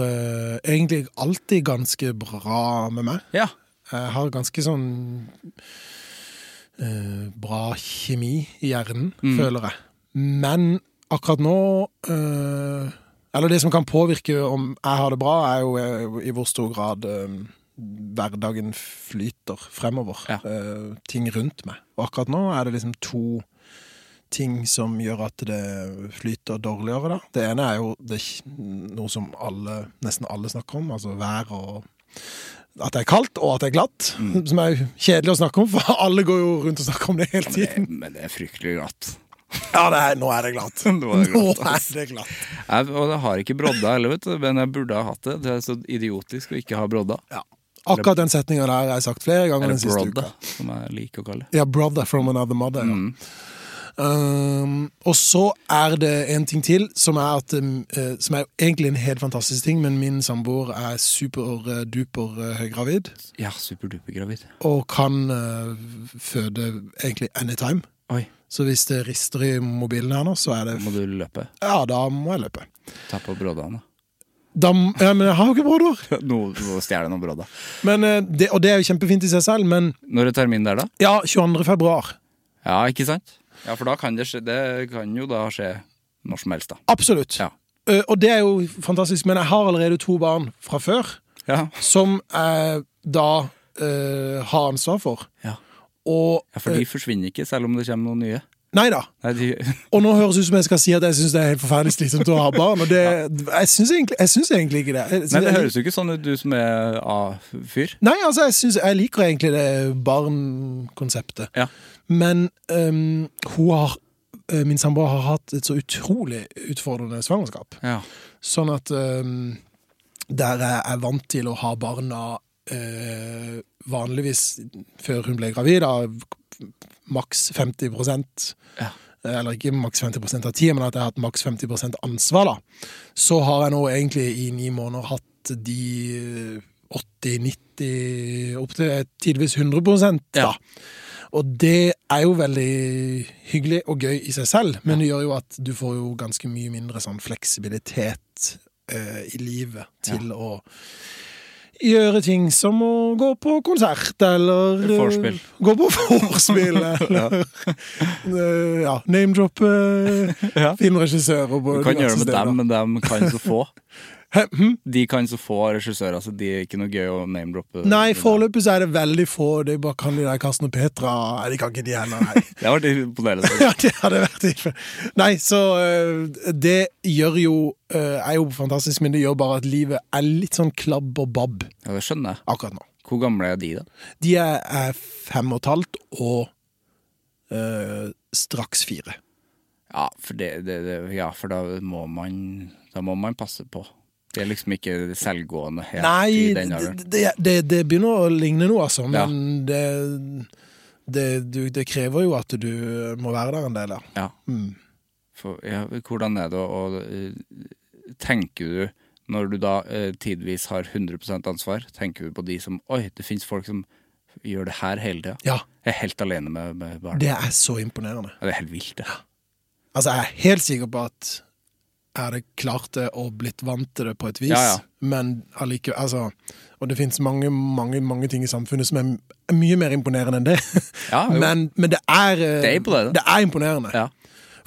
C: egentlig alltid ganske bra med meg.
A: Ja.
C: Jeg har ganske sånn eh, bra kjemi i hjernen, føler jeg. Men akkurat nå eh, Eller det som kan påvirke om jeg har det bra, er jo eh, i hvor stor grad eh, hverdagen flyter fremover.
A: Ja.
C: Eh, ting rundt meg. Og akkurat nå er det liksom to ting som gjør at det flyter dårligere. Da. Det ene er jo det, noe som alle, nesten alle snakker om, altså vær og at det er kaldt, og at det er glatt. Som er kjedelig å snakke om, for alle går jo rundt og snakker om det hele
A: Men det,
C: tiden.
A: men det er fryktelig glatt.
C: Ja, det er, nå er det glatt.
A: Nå er det glatt,
C: Nå er det glatt.
A: Jeg, og jeg har ikke brodda heller, vet du. Men jeg burde ha hatt det. Det er så idiotisk å ikke ha brodda.
C: Ja. Akkurat den setninga der har jeg sagt flere ganger den siste
A: brodda,
C: uka.
A: som jeg liker å kalle det.
C: Ja, 'brother from another mother'. Ja. Um, og så er det en ting til, som er, at, eh, som er egentlig en helt fantastisk ting, men min samboer er superduper uh, høygravid
A: Ja, superduper-gravid.
C: og kan uh, føde egentlig anytime.
A: Oi,
C: Så hvis det rister i mobilen her nå, så er det
A: må du løpe.
C: Ja, da må jeg løpe.
A: Ta på brådene.
C: Da, ja, men jeg har jo ikke brodder!
A: Nå, nå stjeler jeg noen brodder.
C: Men, eh, det, og det er jo kjempefint i seg selv, men
A: Når er terminen der, da?
C: ja, 22. februar.
A: Ja, ikke sant? Ja, for da kan det skje Det kan jo da skje når som helst, da.
C: Absolutt.
A: Ja.
C: Uh, og det er jo fantastisk, men jeg har allerede to barn fra før.
A: Ja.
C: som jeg da uh, har ansvar for.
A: Ja,
C: Og
A: ja for de forsvinner ikke, selv om det kommer noen nye.
C: Nei da. Og nå høres det ut som jeg skal si at jeg syns det er helt forferdelig slitsomt å ha barn. Og det, jeg syns egentlig, egentlig ikke det.
A: Nei, det høres jo ikke sånn ut, du som er A-fyr.
C: Nei, altså, jeg, synes, jeg liker egentlig det barnkonseptet.
A: Ja.
C: Men um, hun har eh, Min samboer har hatt et så utrolig utfordrende svangerskap.
A: Ja.
C: Sånn at um, der jeg er vant til å ha barna Uh, vanligvis før hun ble gravid, da, maks 50
A: Ja.
C: Eller ikke maks 50% av tida, men at jeg har hatt maks 50 ansvar, da. Så har jeg nå egentlig i ni måneder hatt de 80-90, opptil tidvis 100 da.
A: Ja.
C: Og det er jo veldig hyggelig og gøy i seg selv, men det gjør jo at du får jo ganske mye mindre sånn fleksibilitet eh, i livet til å gjøre ting som å gå på konsert, eller Forspill.
A: Vorspiel.
C: Gå på vorspiel, eller eh, ja, name-droppe
A: Ja.
C: filmregissører
A: Du kan gjøre det med dem, men dem kan så få.
C: Hm?
A: De kan så få regissører, så de er ikke noe gøy å name-droppe.
C: Nei, foreløpig så er det veldig få. Det er bare kan de der Karsten og Petra Nei, de kan ikke de heller, nei.
A: Det har vært imponerende.
C: Ja, det hadde vært. Nei, så øh, det gjør jo øh, er jo fantastisk, men det gjør bare at livet er litt sånn klabb og babb
A: Ja, det skjønner jeg.
C: akkurat nå.
A: Hvor gamle er de, da?
C: De er, er fem og et halvt og øh, straks fire.
A: Ja, for, det, det, det, ja, for da må man Da må man passe på. Det er liksom ikke selvgående helt
C: Nei,
A: i den alderen.
C: det, det, det begynner å ligne noe, altså,
A: Ja.
C: men det, det, du, det krever jo at du må være der en del, ja.
A: Ja.
C: Mm.
A: For, ja, hvordan er det å eh, Tenker du, når du da eh, tidvis har 100% ansvar, tenker du på de som Oi, det fins folk som gjør det her hele tida.
C: Ja,
A: Jeg er helt alene med, med barn.
C: det er så imponerende.
A: Ja, det er helt vilt, det.
C: Altså, jeg er helt sikker på at jeg hadde klart det og blitt vant til det på et vis,
A: Ja, ja.
C: men allikevel altså, Og det finnes mange, mange, mange ting i samfunnet som er er mye mer imponerende enn det.
A: Ja,
C: men, men det er eh,
A: Det er imponerende.
C: Det er imponerende.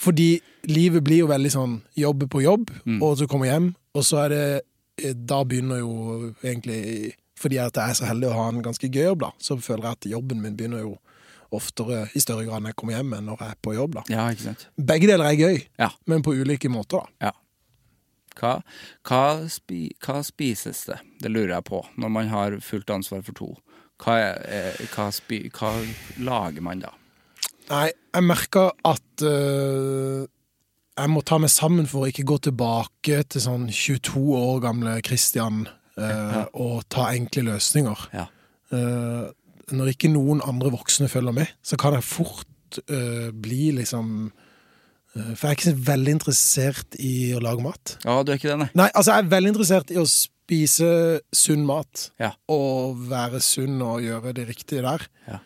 C: Fordi livet blir jo veldig sånn jobb på jobb,
A: Mm.
C: og så kommer hjem, og så er det eh, Da begynner jo egentlig Fordi at jeg er så heldig å ha en ganske gøy jobb, da, så føler jeg at jobben min begynner jo oftere, i større grad når jeg kommer hjem, enn når jeg er på jobb. da.
A: ja, ikke sant.
C: Begge deler er gøy,
A: Ja.
C: men på ulike måter, da.
A: Ja. Hva, hva, spi, hva spises det? Det lurer jeg på, når man har fullt ansvar for to. Hva, er, hva, spi, hva lager man da?
C: Nei, jeg merker at uh, jeg må ta meg sammen for å ikke gå tilbake til sånn 22 år gamle Christian øh, og ta enkle løsninger.
A: Ja.
C: Eh, når ikke noen andre voksne følger med, så kan jeg fort uh, bli liksom uh, For jeg er ikke så veldig interessert i å lage mat.
A: Ja, du er ikke det, nei?
C: Nei, altså jeg er veldig interessert i å spise sunn mat.
A: Ja.
C: Og være sunn og gjøre det riktige der.
A: Ja.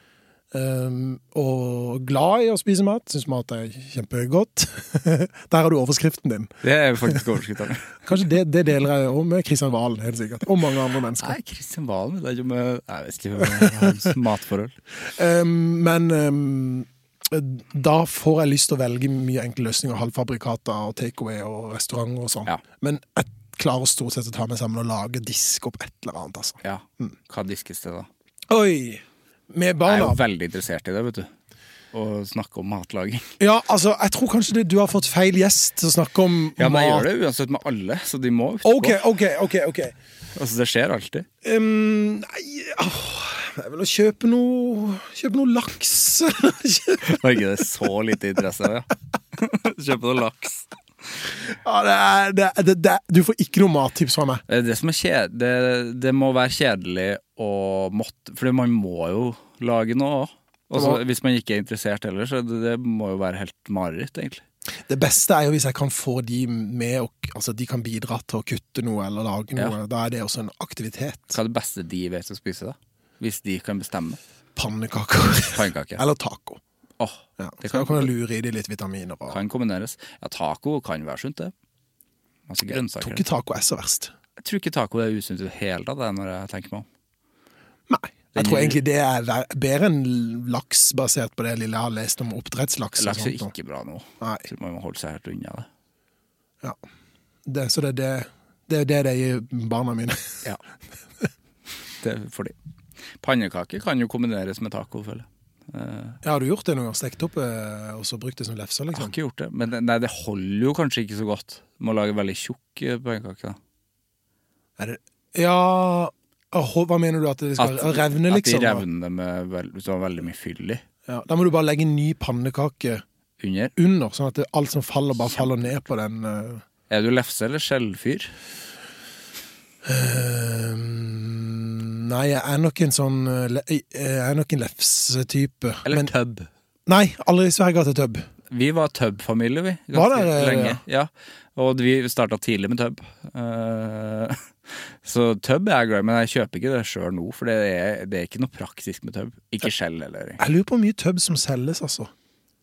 C: Um, og glad i å spise mat. Syns mat er kjempegodt. Der har du overskriften din.
A: Det er faktisk overskriften.
C: Kanskje det, det deler jeg òg med Kristian Valen, helt sikkert. Og mange andre mennesker.
A: Nei, Kristian Valen det er jo med, Jeg vet ikke hva hans matforhold.
C: Um, men um, da får jeg lyst til å velge mye enkle løsninger. Halvfabrikater og takeaway og restaurant og sånn.
A: Ja.
C: Men jeg klarer stort sett å ta meg sammen og lage disk opp et eller annet, altså.
A: Ja. Hva diskes det, da?
C: Oi! Med
A: Jeg er jo veldig interessert i det, vet du. Å snakke om matlaging.
C: Ja, altså, jeg tror kanskje det, du har fått feil gjest til å snakke om
A: Ja, men jeg
C: mat.
A: gjør det uansett med alle, så de må utpå.
C: OK, OK, OK. ok
A: Altså, det skjer alltid.
C: um, Nei åh, Det er vel å kjøpe noe Kjøpe noe laks.
A: Ikke det så lite interesse av, ja? Kjøpe noe laks.
C: ja, det er, det, er- det, det, du får ikke noe mattips fra meg.
A: Det, er som er kjed... Det, det må være kjedelig å måtte For man må jo lage noe òg. Hvis man ikke er interessert heller, så det, det må jo være helt mareritt, egentlig.
C: Det beste er jo hvis jeg kan få de med og, Altså de kan bidra til å kutte noe eller lage noe.
A: Ja.
C: Da er det også en aktivitet.
A: Hva er det beste de vet å spise, da? Hvis de kan bestemme.
C: Pannekaker.
A: Pannekaker.
C: eller taco.
A: Oh,
C: Ja.
A: det kan,
C: kan lure i de litt vitaminer. Og,
A: kan kombineres. Ja, taco kan være sunt, det. Masse
C: jeg tror ikke taco er så verst.
A: Jeg tror ikke taco er usunt i det hele tatt, når jeg tenker meg om.
C: Nei. Jeg tror egentlig det er bedre enn laks, basert på det lille jeg har lest om oppdrettslaks.
A: Laks er ikke bra nå.
C: Nei.
A: Så man må holde seg helt unna det.
C: Ja. Det, så det er det, det, er det de gir barna mine.
A: Ja. det er fordi Pannekaker kan jo kombineres med taco, føler jeg. Uh,
C: Ja, har du gjort det noen gang? Stekt opp eh, og så brukt det som lefser,
A: Jeg har
C: liksom?
A: ikke gjort det, men det- nei, det holder jo kanskje ikke så godt. Du må lage veldig tjukk eh, pannekake.
C: Ja Hva mener du? At det skal revne, liksom?
A: At de revner med veld, veldig mye fyll i
C: Ja, da må du bare legge en ny pannekake
A: under.
C: under, sånn at det, alt som faller, bare faller ned på den. Uh...
A: Er du lefse- eller skjellfyr?
C: Uh, nei, jeg er nok en sånn eh, Jeg er nok en lefsetype.
A: Eller
C: Men-
A: tøbb?
C: Nei, aldri sverga til tøbb.
A: Vi var tøbb-familie, vi.
C: Var det,
A: lenge. Ja. Og vi starta tidlig med tøbb. Uh, så tøbb er jeg glad i, men jeg kjøper ikke det sjøl nå, for det er, det er ikke noe praktisk med tøbb. Ikke skjell eller
C: Jeg lurer på hvor mye tøbb som selges, altså.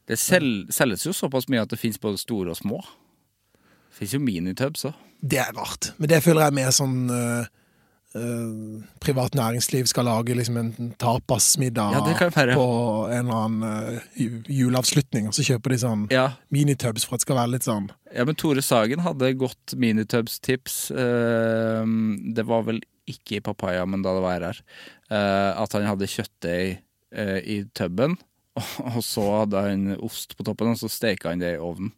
A: Det sel, selges jo såpass mye at det fins både store og små. Det Fins jo minitubs òg.
C: Det er rart. Men det føler jeg er mer sånn eh, eh, privat næringsliv skal lage liksom en tapasmiddag
A: Ja,
C: på en eller annen uh, juleavslutning, og så kjøper de sånn
A: Ja.
C: minitubs for at det skal være litt sånn
A: ja, men Tore Sagen hadde godt minitubs-tips. Uh, det var vel ikke i Papaya, men da det var her. Eh, at han hadde kjøttdeig eh, i tuben, og så hadde han ost på toppen, og så steka han det i ovnen.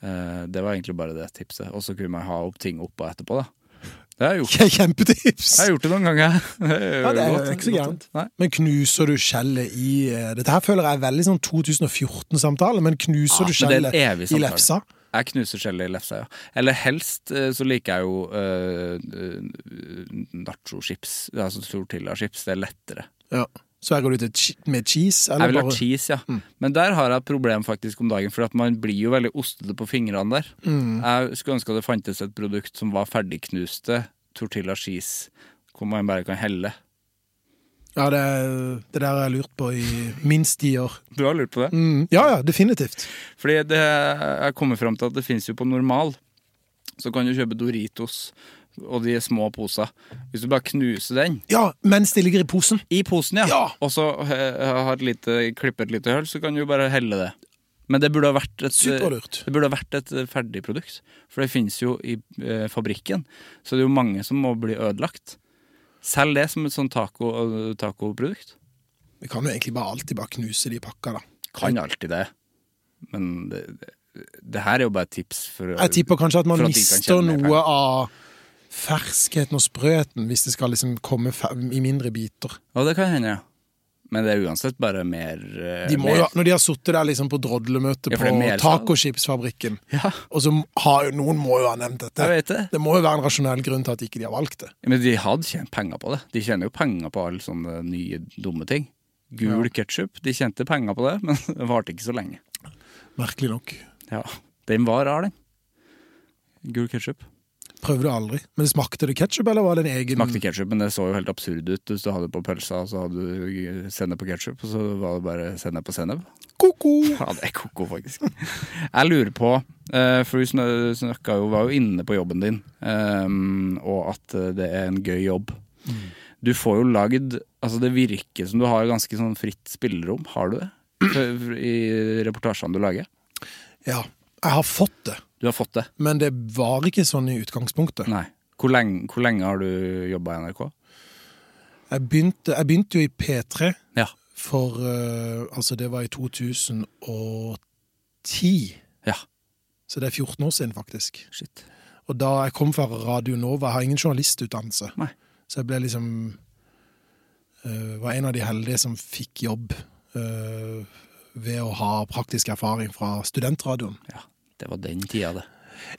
A: Eh, det var egentlig bare det tipset. Og så kunne man ha opp ting oppå etterpå, da. Det har jeg gjort.
C: Kjempetips!
A: Jeg har gjort det noen ganger.
C: Ja, det er ikke så gærent. Men knuser du skjellet i eh, Dette her føler jeg er veldig sånn 2014-samtale, men knuser
A: Ja,
C: du skjellet i lefsa?
A: Jeg knuser skjellet i lefsa, ja. Eller helst eh, så liker jeg jo uh, nacho-chips, altså tortilla-chips. Det er lettere.
C: Ja. Sverger du til med cheese? Eller
A: Jeg vil ha
C: bare
A: cheese, ja.
C: Mm.
A: Men der har jeg et problem faktisk om dagen, for at man blir jo veldig ostete på fingrene der.
C: Mm.
A: Jeg skulle ønske det fantes et produkt som var ferdigknuste tortilla cheese, hvor man bare kan helle.
C: Ja, det, det der har jeg lurt på i minst ti år.
A: Du har lurt på det?
C: Mm. Ja ja, definitivt.
A: Fordi det, jeg kommer fram til at det finnes jo på normal. Så kan du kjøpe Doritos og de små posa Hvis du bare knuser den
C: Ja, mens det ligger i posen.
A: i posen, ja,
C: Ja.
A: og så eh, har et lite, klippe et lite hull, så kan du bare helle det. Men det burde ha vært et,
C: Superlurt.
A: det burde ha vært et ferdig produkt. For det finnes jo i eh, fabrikken. Så det er jo mange som må bli ødelagt. Selg det som et sånn taco- tacoprodukt.
C: Vi kan jo egentlig bare alltid bare knuse de pakka, da.
A: kan alltid det. Men det, det, det her er jo bare et tips for
C: Jeg tipper kanskje at man mister noe av ferskheten og sprøten hvis det skal liksom komme i mindre biter.
A: Og det kan hende, ja. Men det er uansett bare mer eh,
C: De må
A: mer.
C: Ja, når de har sittet der liksom på drodlemøte
A: Ja,
C: på tacochipsfabrikken,
A: Ja,
C: og så har noen må jo ha nevnt dette.
A: det.
C: Det må jo være en rasjonell grunn til at ikke de har valgt det.
A: Men de hadde tjent penger på det. De tjener jo penger på alle sånne nye, dumme ting. Gul ketchup, de tjente penger på det, men det varte ikke så lenge.
C: Merkelig nok.
A: Ja, Den var rar, den. Gul ketchup.
C: Prøvde aldri. Men smakte det ketsjup, eller var det en egen
A: Smakte ketchup, men det så jo helt absurd ut hvis du hadde det på pølsa, så hadde du sennep på ketchup, og så var det bare sennep på sennep.
C: Ko-ko!
A: Ja, det er koko, faktisk. Jeg lurer på, eh, for du sn- snakka jo, var jo inne på jobben din, ehm, og at eh, det er en gøy jobb. Du får jo lagd Altså, det virker som du har ganske sånn fritt spillerom. Har du det? I reportasjene du lager?
C: Ja, jeg har fått det,
A: Du har fått det?
C: men det var ikke sånn i utgangspunktet.
A: Nei. Hvor lenge, hvor lenge har du jobba i NRK?
C: Jeg begynte, jeg begynte jo i P3
A: Ja.
C: for uh, Altså, det var i 2010.
A: Ja.
C: Så det er 14 år siden, faktisk.
A: Shit.
C: Og da jeg kom fra Radio Nova, jeg har ingen journalistutdannelse.
A: Nei.
C: Så jeg ble liksom uh, Var en av de heldige som fikk jobb uh, ved å ha praktisk erfaring fra studentradioen.
A: Ja. Det var den tida, det.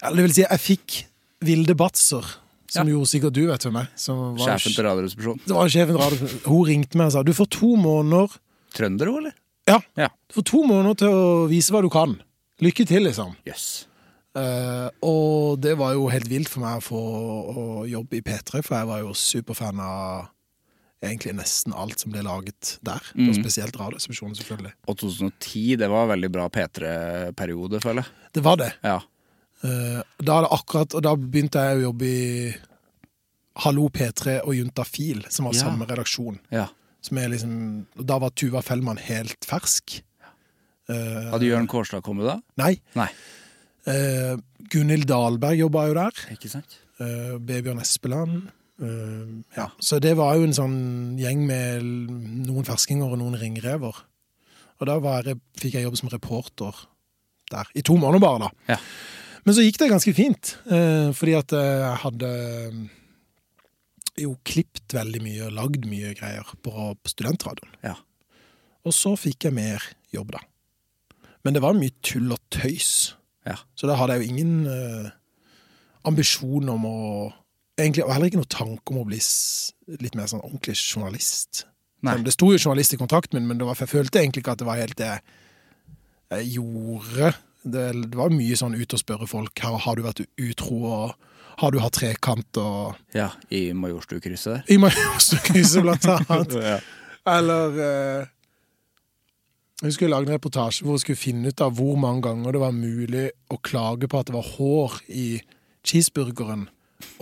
C: Ja, det vil si, jeg fikk Vilde Batzer, som
A: Ja.
C: jo sikkert du vet hvem er. Som var
A: Sjefen til Radioresepsjonen.
C: Det var sjefen radio. Hun ringte meg og sa du får to måneder
A: Trønder hun, eller?
C: Ja,
A: Ja.
C: du får to måneder til å vise hva du kan. Lykke til, liksom.
A: Yes.
C: Uh, og det var jo helt vilt for meg å få å jobbe i P3, for jeg var jo superfan av egentlig nesten alt som ble laget der. Og spesielt Radioresepsjonen, selvfølgelig.
A: Og 2010, det var en veldig bra P3-periode, føler jeg.
C: Det var det.
A: Ja.
C: Eh, da akkurat, da begynte jeg å jobbe i Hallo P3 og Juntafil, som var
A: Ja.
C: samme redaksjon.
A: ja.
C: Som liksom, da var Tuva Fellmann helt fersk. Eh,
A: Hadde Jørn Kårstad kommet da?
C: nei.
A: Nei.
C: Uh, Gunhild Dahlberg jobba jo der.
A: Ikke sant?
C: Uh, Babjørn Espeland. Eh, ja. Så det var jo en sånn gjeng med noen ferskinger og noen ringrever. Og da var jeg, fikk jeg jobb som reporter der. I to måneder bare, da.
A: Ja.
C: Men så gikk det ganske fint, eh, fordi at jeg hadde eh, jo klippet veldig mye og lagd mye greier på, på studentradioen.
A: Ja.
C: Og så fikk jeg mer jobb, da. Men det var mye tull og tøys.
A: Ja.
C: Så da hadde jeg jo ingen uh, ambisjon om å Egentlig og heller ikke noe tanke om å bli litt mer sånn ordentlig journalist.
A: Nei.
C: Det sto jo journalist i kontrakten min, men det var, jeg følte egentlig ikke at det var helt det jeg gjorde. Det, det var mye sånn ut og spørre folk. Har, har du vært utro, og har du hatt trekant, og
A: Ja, I Majorstukrysset.
C: I Majorstukrysset, blant annet.
A: Ja.
C: Eller eh, Jeg skulle lage en reportasje hvor jeg skulle finne ut av hvor mange ganger det var mulig å klage på at det var hår i cheeseburgeren,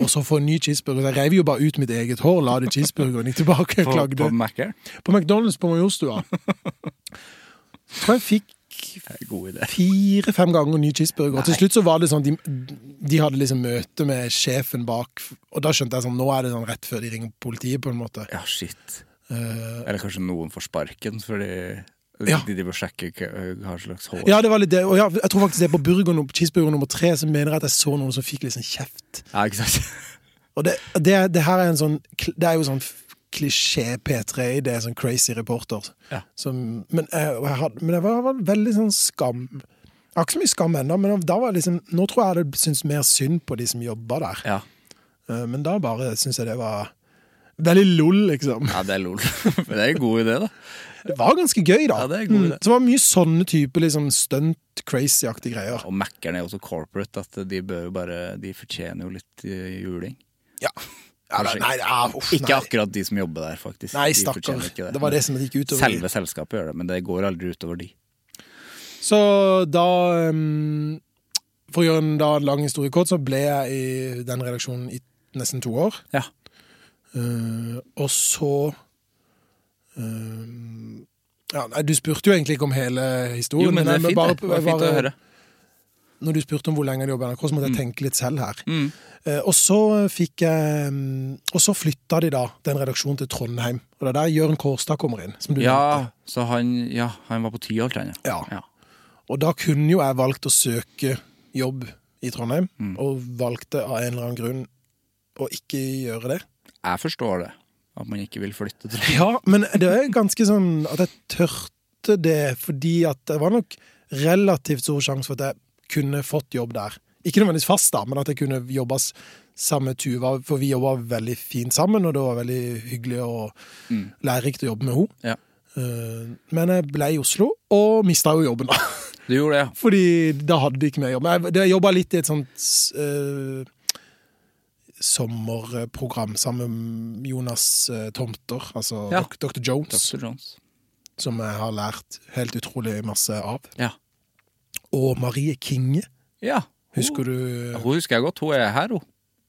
C: og så få en ny cheeseburger. Jeg rev jo bare ut mitt eget hår, la det i cheeseburgeren, gikk tilbake
A: På,
C: klagde.
A: på
C: På,
A: Mac-er?
C: McDonald's på Majorstua. Tror jeg fikk fire-fem ganger ny cheeseburger. Og til slutt så var det sånn de, de hadde liksom møte med sjefen bak, og da skjønte jeg sånn Nå er det sånn rett før de ringer politiet, på en måte.
A: Ja, shit.
C: Uh,
A: Eller kanskje noen får sparken fordi
C: Ja.
A: de driver og sjekker hva hva slags hår
C: ja, det var litt det. Og ja, jeg tror faktisk det er på burger, cheeseburger nummer tre, som mener jeg at jeg så noen som fikk liksom kjeft.
A: Ja, ikke sant?
C: Og det, det, det her er en sånn Det er jo sånn klisjé P3 det er sånn crazy reporter.
A: Ja.
C: Som, men, jeg, jeg hadde, men jeg var, var veldig sånn skam. Jeg har ikke så mye skam ennå, men da var liksom, nå tror jeg det syns mer synd på de som jobba der.
A: Ja.
C: Eh, Men da bare syns jeg det var veldig lol, liksom.
A: ja, det er lol. Men det er en god idé, da.
C: Det var ganske gøy, da.
A: Ja, det god det.
C: Så det var mye sånne type liksom stunt, crazy-aktige greier.
A: Og Mac-eren er jo så corporate at de bør jo bare De fortjener jo litt eh, juling.
C: Ja. ja
A: da,
C: nei, ja, uff,
A: Ikke
C: nei.
A: akkurat de som jobber der, faktisk.
C: Nei,
A: De
C: stakkar.
A: ikke
C: Det var det som gikk utover.
A: Selve selskapet gjør det, men det går aldri utover de.
C: Så da um, For å gjøre en da lang historie kort, så ble jeg i den redaksjonen i nesten to år.
A: Ja.
C: Uh, og så ja, nei, Du spurte jo egentlig ikke om hele historien.
A: Jo, men det er fint,
C: bare-
A: det. var fint å høre.
C: Når du spurte om hvor lenge jeg jobber i NRK, så måtte jeg tenke litt selv her.
A: Mm.
C: Eh, og så fikk jeg um, Og så flytta de da den redaksjonen til Trondheim. Og det er der Jørn Kårstad kommer inn. Som du
A: Ja,
C: nevnte.
A: så han, ja, han var på Tyholt, han,
C: Ja.
A: ja.
C: Og da kunne jo jeg valgt å søke jobb i Trondheim,
A: Mm.
C: og valgte av en eller annen grunn å ikke gjøre det.
A: Jeg forstår det, at man ikke vil flytte til
C: Ja, men det er ganske sånn at jeg tørte det fordi at det var nok relativt stor sjanse for at jeg kunne fått jobb der. Ikke nødvendigvis fast, da, men at jeg kunne jobba s- sammen med Tuva, for vi jobba veldig fint sammen, og det var veldig hyggelig og lærerikt å jobbe med henne.
A: Ja.
C: Eh, Men jeg ble i Oslo, og mista jo jobben, da.
A: Du gjorde det, ja.
C: Fordi da hadde de ikke mer jobb. Jeg, jeg jobba litt i et sånt eh, sommerprogram sammen med Jonas eh, Tomter, altså
A: Ja.
C: Dr. Jones,
A: Dr. Jones.
C: som jeg har lært helt utrolig masse av.
A: Ja.
C: Og Marie Kinge,
A: ja.
C: husker du?
A: Hun husker jeg godt. Hun er her, hun.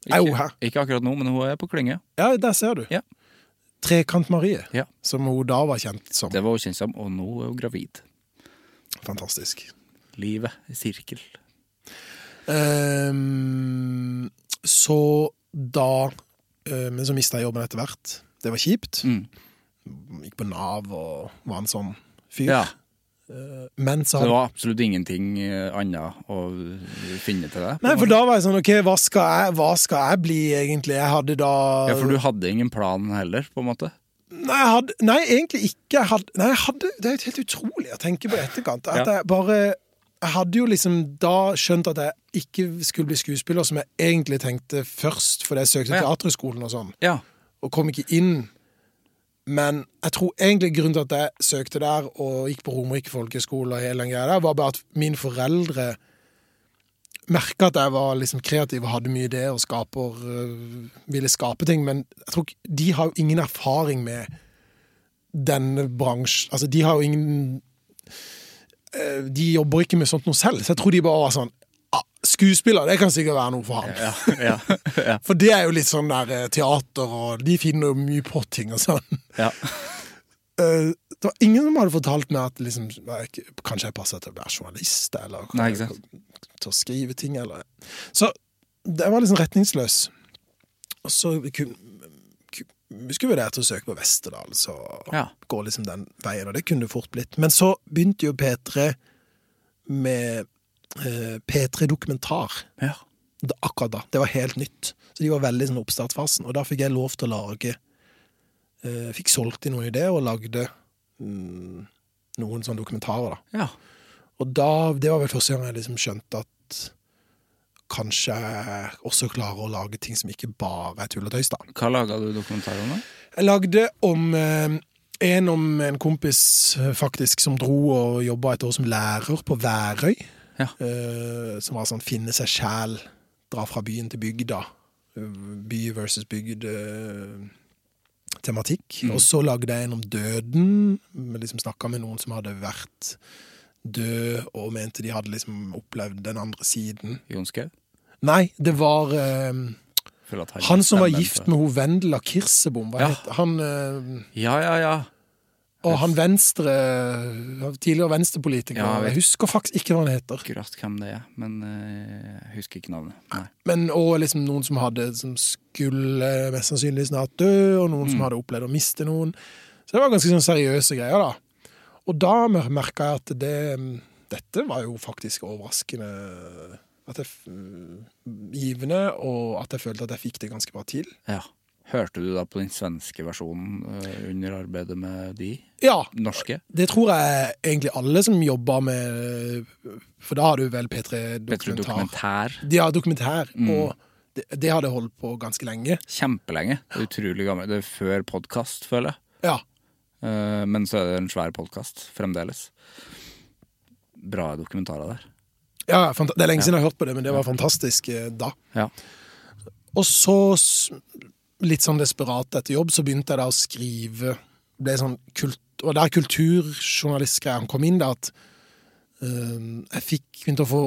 C: Er hun her?
A: ikke akkurat nå, men hun er på klynge.
C: Ja, der ser du.
A: Ja.
C: Trekant-Marie,
A: Ja.
C: som hun da var kjent som.
A: Det var hun kjent som, og nå er hun gravid.
C: Fantastisk.
A: Livet i sirkel.
C: Um, så da eh, Men så mista jeg jobben etter hvert. Det var kjipt.
A: Mm.
C: Gikk på Nav og var en sånn fyr.
A: Ja,
C: Men så
A: så det var absolutt ingenting eh, annet å finne til deg?
C: Nei, for da var jeg sånn OK, hva skal jeg, hva skal jeg bli, egentlig? Jeg hadde da
A: Ja, for du hadde ingen plan heller, på en måte?
C: Nei, jeg hadde, nei egentlig ikke. Jeg hadde, nei, jeg hadde, det er helt utrolig å tenke på i etterkant. At
A: Ja.
C: jeg bare Jeg hadde jo liksom da skjønt at jeg ikke skulle bli skuespiller, som jeg egentlig tenkte først, fordi jeg søkte
A: Ja.
C: Teaterhøgskolen og sånn,
A: Ja.
C: og kom ikke inn. Men jeg tror egentlig grunnen til at jeg søkte der og gikk på Romerike folkehøgskole og hele den greia der, var bare at mine foreldre merka at jeg var liksom kreativ og hadde mye ideer og skaper, øh, ville skape ting, men jeg tror ikke, de har jo ingen erfaring med denne bransjen. Altså, de har jo ingen De jobber ikke med sånt noe selv, så jeg tror de bare var sånn ah, Skuespiller, det kan sikkert være noe for ham.
A: Ja, ja, ja,
C: For det er jo litt sånn der eh, teater, og de finner jo mye på ting og sånn.
A: ja.
C: Eh, Det var ingen som hadde fortalt meg at liksom, jeg kanskje jeg passer til å være journalist, eller
A: Nei,
C: til å skrive ting, eller Så det var liksom retningsløs. Og så kunne vi skulle vurdert å søke på Westerdal, så
A: Ja.
C: går liksom den veien, og det kunne det fort blitt. Men så begynte jo P3 med eh, P3 Dokumentar
A: ja.
C: da, akkurat da. Det var helt nytt. Så de var veldig sånn oppstartsfasen. Og da fikk jeg lov til å lage eh, Fikk solgt inn noen ideer og lagde mm, noen sånne dokumentarer, da.
A: ja.
C: Og da, det var vel første gang jeg liksom skjønte at kanskje også klarer å lage ting som ikke bare er tull og tøys, da.
A: Hva laga du dokumentar om? da?
C: Jeg lagde om eh, en om en kompis eh, faktisk som dro og jobba et år som lærer på Værøy.
A: Ja.
C: Eh, som var sånn finne seg sjæl, dra fra byen til bygda. Eh, By versus bygd. eh, tematikk. Og så lagde jeg en om døden. Liksom snakka med noen som hadde vært død, og mente de hadde liksom opplevd den andre siden.
A: Jon Skau?
C: Nei, det var eh, han som var gift med hun Vendela Kirsebom. Hva
A: Ja.
C: het han? Uh,
A: Ja, ja, ja.
C: og han venstre Tidligere venstrepolitiker.
A: Ja, jeg
C: husker faktisk ikke hva han heter.
A: Akkurat hvem det er, men eh, jeg husker ikke navnet. Nei.
C: Men og liksom noen som hadde Som skulle mest sannsynlig snart dø, og noen
A: Mm.
C: som hadde opplevd å miste noen. Så det var ganske sånn seriøse greier, da. Og da merka jeg at det Dette var jo faktisk overraskende at jeg, f- givende, og at jeg følte at jeg fikk det ganske bra til.
A: Ja. Hørte du da på den svenske versjonen eh, under arbeidet med de
C: Ja,
A: norske?
C: det tror jeg egentlig alle som jobber med For da har du vel P3
A: Petter
C: Dokumentar.
A: Dokumentær.
C: Ja, dokumentær,
A: Mm.
C: og det, det hadde holdt på ganske lenge.
A: Kjempelenge. Det er utrolig gammel. Det er før podkast, føler jeg.
C: Ja.
A: Eh, men så er det en svær podkast fremdeles. Bra dokumentarer der.
C: Ja det er lenge siden jeg har hørt på det, men det var fantastisk eh, da.
A: Ja.
C: Og så, litt sånn desperat etter jobb, så begynte jeg da å skrive ble sånn kult, Og der kulturjournalistgreiene kom inn, da, at eh, jeg fikk begynte å få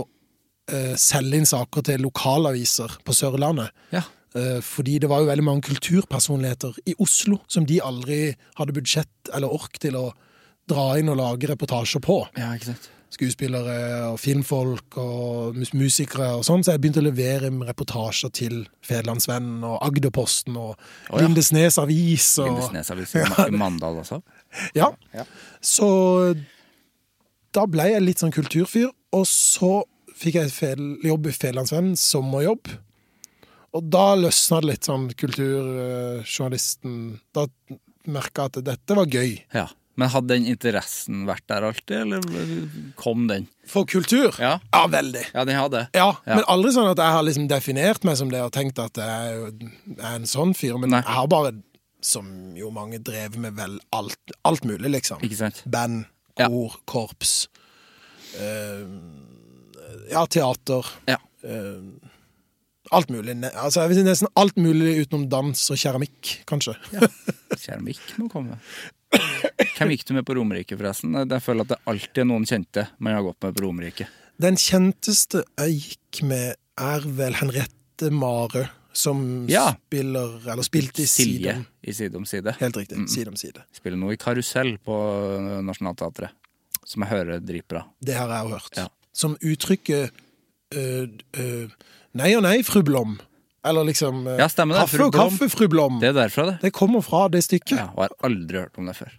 C: eh, selge inn saker til lokalaviser på Sørlandet.
A: ja.
C: Eh, fordi det var jo veldig mange kulturpersonligheter i Oslo som de aldri hadde budsjett eller ork til å dra inn og lage reportasjer på.
A: Ja, ikke sant.
C: Skuespillere og filmfolk og mus musikere og sånn, så jeg begynte å levere reportasjer til Federlandsvennen og Agderposten og
A: oh, ja.
C: Lindesnes Avis. Og,
A: Lindesnes avis i Mandal også.
C: Ja.
A: Ja.
C: Så da ble jeg litt sånn kulturfyr, og så fikk jeg jobb i Federlandsvennen, sommerjobb. Og da løsna det litt sånn kulturjournalisten Da merka at dette var gøy.
A: Ja. Men hadde den interessen vært der alltid, eller kom den?
C: For kultur?
A: Ja.
C: veldig.
A: Ja, den hadde.
C: Ja,
A: Ja.
C: Men aldri sånn at jeg har liksom definert meg som det og tenkt at jeg er, en sånn fyr. Men
A: Nei.
C: jeg har bare, som jo mange drevet med vel alt, alt mulig, liksom.
A: Ikke sant?
C: Band,
A: Ja.
C: kor, korps. Uh, ja, teater.
A: Ja.
C: Uh, alt mulig. Altså, jeg vil si nesten alt mulig utenom dans og keramikk, kanskje. Ja.
A: Keramikk må komme. Hvem gikk du med på Romerike, forresten? Jeg føler at det alltid er noen kjente man har gått med på Romerike.
C: Den kjenteste jeg gikk med, er vel Henriette Marø, som
A: Ja.
C: spiller, eller spilte i
A: Silje i Side om side.
C: Helt riktig. Side om side.
A: Spiller nå i Karusell på Nationaltheatret, som jeg hører er dritbra.
C: Det har jeg jo hørt.
A: Ja.
C: Som uttrykket øh, øh, Nei og nei, fru Blom. Eller liksom øh,
A: Ja, stemmer
C: Kaffe og kaffe, fru Blom.
A: Det er derfra, det.
C: Det kommer fra det stykket.
A: Ja, og jeg har aldri hørt om det før.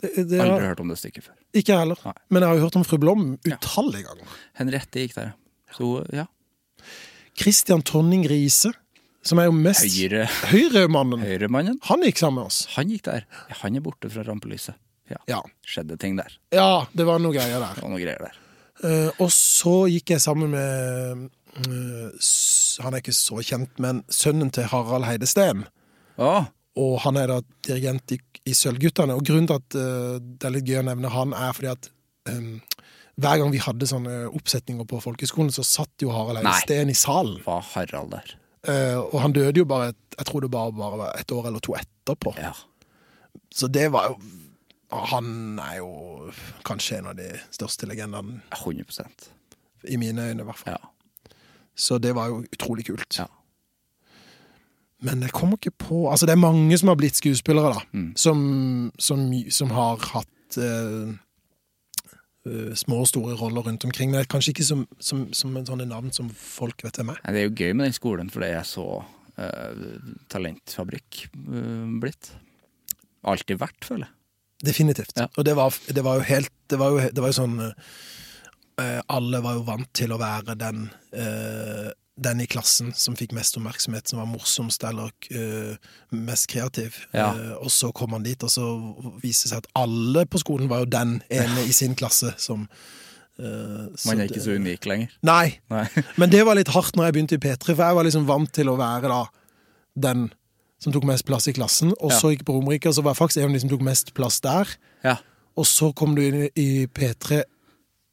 C: Det, det
A: Aldri
C: har,
A: hørt om det stykket før.
C: ikke jeg heller.
A: Nei.
C: Men jeg har jo hørt om fru Blom
A: Ja.
C: utallige ganger.
A: Henriette gikk der. Så ja.
C: Christian Tonning Riise, som er jo mest
A: Høyre
C: Høyremannen.
A: Høyremannen,
C: Han gikk sammen med oss.
A: han gikk der. Ja, han er borte fra rampelyset. Ja.
C: Ja.
A: Skjedde ting der.
C: ja, det var noe greier der.
A: Det var noe greier der.
C: Uh, og så gikk jeg sammen med eh, Han er ikke så kjent, men sønnen til Harald Heidesteen.
A: Ja.
C: Og han er da dirigent i, i Sølvguttene. Og grunnen til at uh, det er litt gøy å nevne han, er fordi at um, hver gang vi hadde sånne oppsetninger på folkehøgskolen, så satt jo Harald
A: Nei.
C: Heidesteen i salen.
A: var Harald der.
C: Uh, og han døde jo bare et, Jeg tror det bare, bare var et år eller to etterpå.
A: Ja.
C: Så det var jo Han er jo kanskje en av de største legendene,
A: 100
C: i mine øyne i hvert fall.
A: Ja.
C: Så det var jo utrolig kult.
A: Ja.
C: Men jeg kommer ikke på Altså, det er mange som har blitt skuespillere, da.
A: Mm.
C: Som, som, som har hatt eh, eh, små og store roller rundt omkring. Men kanskje ikke som, som, som en sånne navn som folk vet hvem er.
A: Ja, Det er jo gøy med den skolen, for det er så eh, talentfabrikk eh, blitt. Alltid vært, føler jeg.
C: Definitivt.
A: Ja.
C: Og det var, det var jo helt Det var jo, det var jo sånn eh, Alle var jo vant til å være den eh, den i klassen som fikk mest oppmerksomhet, som var morsomst eller eh, mest kreativ.
A: Ja.
C: Eh, og så kom han dit, og så viste det seg at alle på skolen var jo den ene i sin klasse som eh,
A: Man er ikke så unik lenger.
C: Nei.
A: Nei.
C: Men det var litt hardt når jeg begynte i P3, for jeg var liksom vant til å være da den som tok mest plass i klassen. Og
A: Ja.
C: så gikk på Romerike, og så var jeg faktisk en av de som tok mest plass der.
A: Ja.
C: Og så kom du inn i P3,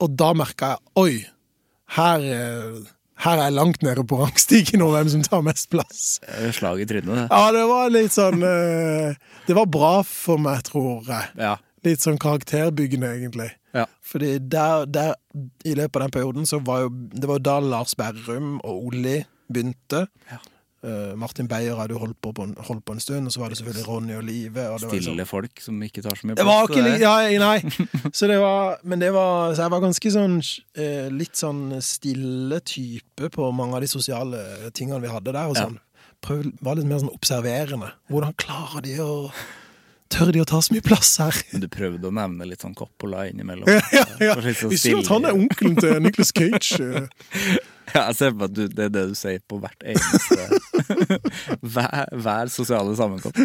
C: og da merka jeg Oi, her, eh, her er jeg langt nede på rangstigen over hvem som tar mest plass.
A: Slag i trynet, det.
C: Ja, det var litt sånn eh, Det var bra for meg, tror jeg.
A: Ja.
C: Litt sånn karakterbyggende, egentlig.
A: Ja.
C: Fordi der, der, i løpet av den perioden, så var jo Det var jo da Lars Berrum og Olli begynte.
A: Ja.
C: Eh, Martin Beyer hadde holdt på, på, en, holdt på en stund, og så var det selvfølgelig Ronny og Live. Og det var
A: Stille
C: liksom,
A: folk som ikke tar så mye
C: det var
A: plass.
C: ikke ja, nei. Så det var, men det var Så jeg var ganske sånn eh, litt sånn stille type på mange av de sosiale tingene vi hadde der. Og sånn. Prøv, var litt mer sånn observerende. Hvordan klarer de å Tør de å ta så mye plass her?
A: Men du prøvde å nevne litt sånn Coppola innimellom.
C: Ja, ja, ja.
A: Sånn
C: Visste du at han er onkelen til Nicholas Cage? Eh?
A: Ja, jeg ser på at du, det er det du sier på hvert eneste hver, hver sosiale sammenkomst.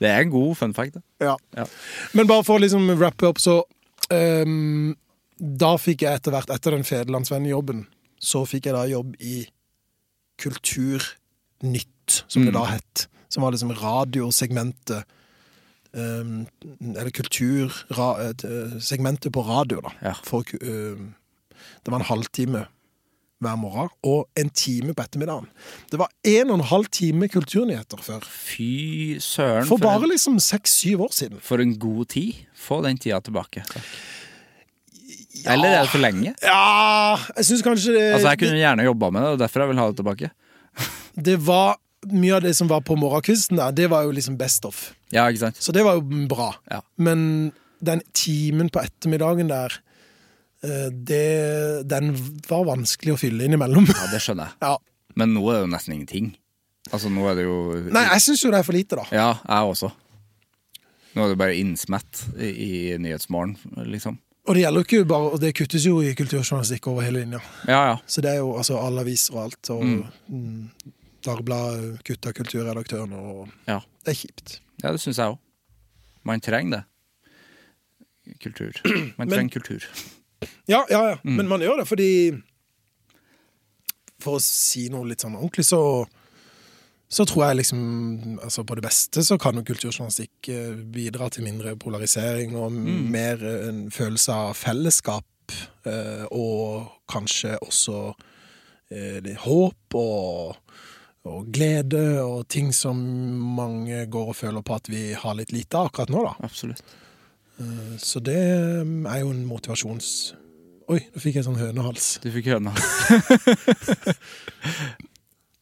A: Det er en god fun fact.
C: Ja.
A: Ja.
C: Men bare for å liksom rappe opp, så um, Da fikk jeg etter hvert, etter den Federlandsvennen-jobben, så fikk jeg da jobb i Kulturnytt, som det
A: Mm.
C: da het. Som var liksom radiosegmentet Um, Eller kultursegmentet på radio, da.
A: Ja.
C: For, ehm, det var en halvtime hver morgen, og en time på ettermiddagen. Det var en og en halv time kulturnyheter før.
A: Fy søren.
C: For
A: for
C: bare liksom seks-syv år siden.
A: for en god tid. Få den tida tilbake. Takk. Eller er det for lenge?
C: Ja, jeg syns kanskje det,
A: Altså, Jeg kunne gjerne jobba med det, og derfor jeg vil ha det tilbake.
C: det, var Mye av det som var på morgenkvisten der, det var jo liksom best of.
A: Ja, ikke sant?
C: Så det var jo bra.
A: Ja.
C: Men den timen på ettermiddagen der, det, den var vanskelig å fylle innimellom.
A: Ja, Det skjønner jeg.
C: Ja.
A: Men nå er det jo nesten ingenting. Altså, nå er det jo
C: Nei, jeg syns jo det er for lite, da.
A: Ja, jeg også. Nå er det bare innsmett i, i Nyhetsmorgen, liksom.
C: Og det gjelder jo ikke bare Og det kuttes jo i kulturjournalistikk over hele linja.
A: Ja, ja.
C: Så det er jo altså alle aviser og alt. Og mm. Dagbladet kutta kulturredaktøren, og
A: Ja,
C: det er kjipt.
A: ja det syns jeg òg. Man trenger det. Kultur. Man
C: Men-
A: trenger kultur.
C: Ja, ja, ja. Men man gjør det fordi For å si noe litt sånn ordentlig, så så tror jeg liksom altså På det beste så kan jo kulturjournalistikk eh, bidra til mindre polarisering og mer eh, en følelse av fellesskap. eh, Og kanskje også eh, håp og, og glede og ting som mange går og føler på at vi har litt lite av akkurat nå, da.
A: Absolutt.
C: Så det mm, er jo en motivasjons... Oi, nå fikk jeg sånn hønehals.
A: Du fikk hønehals.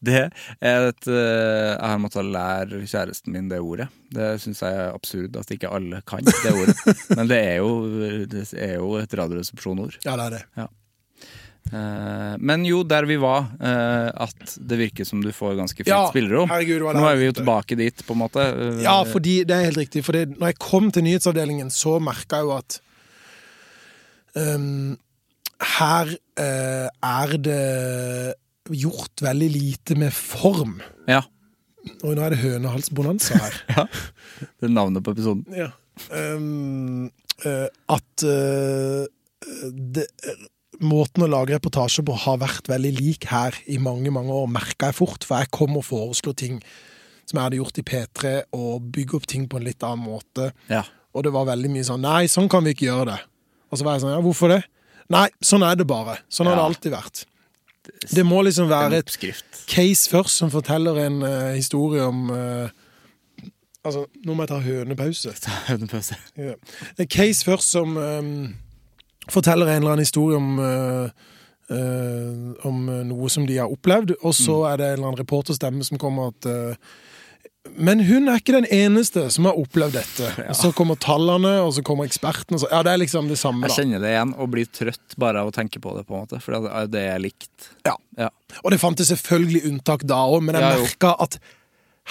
A: Det er et eh, Jeg har måttet lære kjæresten min det ordet. Det syns jeg er absurd at ikke alle kan det ordet. Men det er jo, det er jo et radioresepsjonord.
C: Ja, det er det.
A: Eh, Men jo, der vi var, eh, at det virker som du får ganske fritt
C: Ja,
A: spillerom. Nå er vi jo tilbake dit, på en måte. Eh,
C: Ja, fordi det er helt riktig. For når jeg kom til nyhetsavdelingen, så merka jeg jo at um, her uh, er det gjort veldig lite med form.
A: ja.
C: Og nå er det hønehalsbonanza her.
A: Det er navnet på episoden.
C: ja. Um, uh, at uh, det, måten å lage reportasje på har vært veldig lik her i mange, mange år, merka jeg fort. For jeg kom og foreslo ting som jeg hadde gjort i P3, og bygge opp ting på en litt annen måte.
A: Ja.
C: Og det var veldig mye sånn Nei, sånn kan vi ikke gjøre det. Og så var jeg sånn Ja, hvorfor det? Nei, sånn er det bare. Sånn har det alltid vært. Det må liksom være et case først som forteller en uh, historie om uh, Altså, nå må jeg ta hønepause.
A: Ta Hønepause.
C: Ja. En case først som eh, forteller en eller annen historie om eh, eh, om noe som de har opplevd, og så er det en eller annen reporterstemme som kommer at eh, men hun er ikke den eneste som har opplevd dette. Og så kommer tallene, og så kommer ekspertene. Så, ja, det er liksom det samme, da.
A: Jeg kjenner det igjen og blir trøtt bare av å tenke på det, på en måte. For det- er det jeg likt.
C: Ja.
A: Ja.
C: Og det fantes selvfølgelig unntak da òg, men jeg
A: Ja,
C: merka at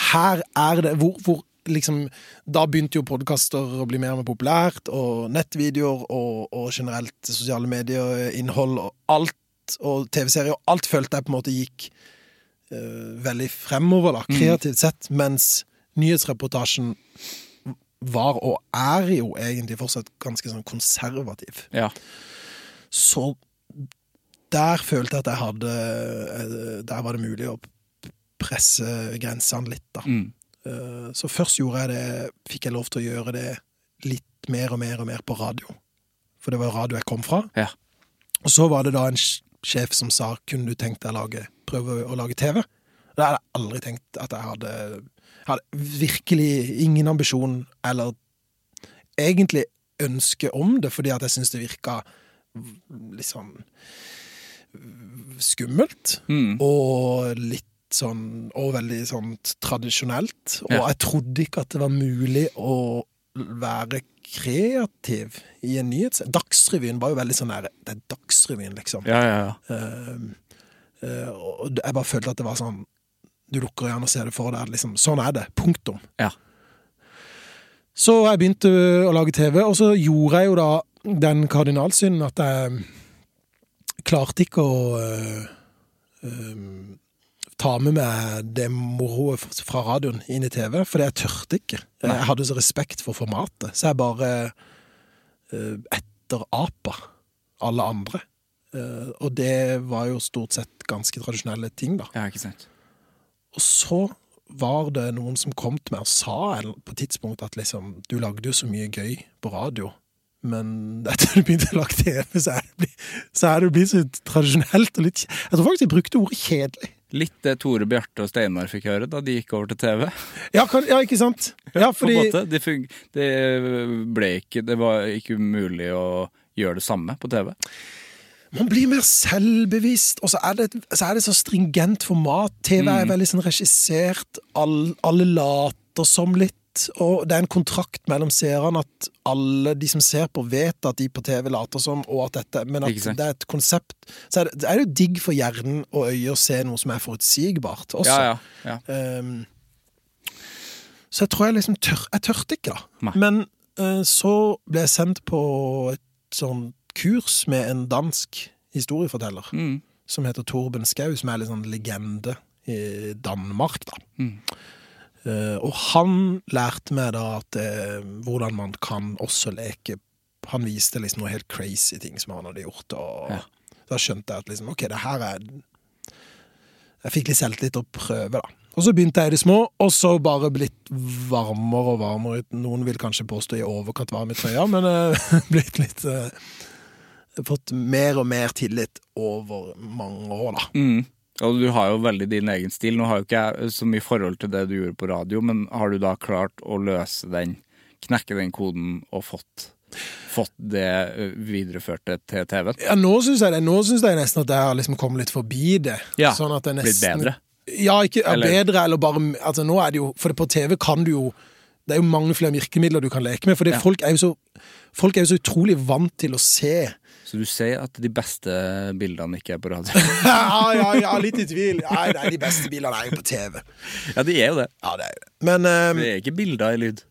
C: her er det hvor, hvor liksom Da begynte jo podkaster å bli mer og mer populært, og nettvideoer og, og generelt sosiale medier-innhold og alt, og TV-serier, og alt følte jeg på en måte gikk uh, veldig fremover, da, kreativt sett, mens nyhetsreportasjen var og er jo egentlig fortsatt ganske sånn konservativ.
A: Ja.
C: Så der følte jeg at jeg hadde eh, Der var det mulig å presse grensene litt, da.
A: Mm.
C: Eh, Så først gjorde jeg det Fikk jeg lov til å gjøre det litt mer og mer og mer på radio. For det var radio jeg kom fra.
A: Ja.
C: Og så var det da en sjef som sa 'kunne du tenkt deg å lage, prøve å lage TV'? Det hadde jeg aldri tenkt at jeg hadde Jeg hadde virkelig ingen ambisjon eller egentlig ønske om det, fordi at jeg syns det virka litt sånn skummelt.
A: Mm.
C: Og litt sånn Og veldig sånn tradisjonelt. Og
A: Ja.
C: jeg trodde ikke at det var mulig å være kreativ i en nyhets... Dagsrevyen var jo veldig sånn der Det er Dagsrevyen, liksom.
A: Ja, ja, ja.
C: Uh, uh, og jeg bare følte at det var sånn Du lukker øynene og ser det for deg. Liksom, sånn er det. Punktum.
A: Ja.
C: Så jeg begynte å lage TV, og så gjorde jeg jo da den kardinalsynden at jeg klarte ikke å øh, øh, ta med meg det moroet fra radioen inn i TV, for jeg tørte ikke. Jeg hadde så respekt for formatet, så jeg bare uh, etterapa alle andre. Uh, og det var jo stort sett ganske tradisjonelle ting, da.
A: ja, ikke sant.
C: Og så var det noen som kom til meg og sa på et tidspunkt at liksom, du lagde jo så mye gøy på radio, men etter du begynte å lage TV, så er det blitt, så så tradisjonelt og litt Jeg tror faktisk jeg brukte ordet kjedelig.
A: Litt det Tore Bjarte og Steinar fikk høre da de gikk over til TV.
C: Ja, kan, ja ikke sant? Ja,
A: På
C: fordi.
A: Det, fung det ble ikke Det var ikke mulig å gjøre det samme på TV.
C: man blir mer selvbevisst, og så er det, så, er det så stringent format. TV er veldig sånn regissert, all, alle later som litt, og det er en kontrakt mellom seerne at alle de som ser på, vet at de på TV later som, og at dette Men at det er et konsept Så er det, det er jo digg for hjernen og øyet å se noe som er forutsigbart også.
A: Ja, ja, ja.
C: Um, så jeg tror jeg liksom tør, Jeg tørte ikke, da.
A: Nei.
C: Men uh, så ble jeg sendt på et sånn kurs med en dansk historieforteller
A: Mm.
C: som heter Torben Skau, som er litt sånn legende i Danmark, da.
A: Mm.
C: Eh, og han lærte meg da at eh, hvordan man kan også leke Han viste liksom noe helt crazy ting som han hadde gjort, og
A: Ja.
C: da skjønte jeg at liksom, ok, det her er Jeg fikk litt selvtillit å prøve, da. Og så begynte jeg i det små, og så bare blitt varmere og varmere. Noen vil kanskje påstå i overkant varm i trøya, men uh, blitt litt uh, Fått mer og mer tillit over mange år, da.
A: Mm. Og du har jo veldig din egen stil. Nå har jo ikke jeg så mye forhold til det du gjorde på radio, men har du da klart å løse den, knekke den koden og fått, fått det videreførte til TV-en?
C: Ja, nå syns jeg det. Nå synes jeg nesten at jeg har liksom kommet litt forbi det.
A: Ja,
C: sånn at det
A: blitt bedre?
C: Ja, ikke
A: Eller-
C: bedre, eller bare altså, Nå er det jo For det på TV kan du jo Det er jo mange flere virkemidler du kan leke med. For
A: Ja.
C: folk, er så, folk er jo så utrolig vant til å se
A: Så du sier at de beste bildene ikke er på radio?
C: Ja, ja, ja, litt i tvil. Nei, nei, de beste bildene er jo på TV.
A: ja, de er jo det.
C: Ja, det er. Men um,
A: Det er ikke bilder i lyd.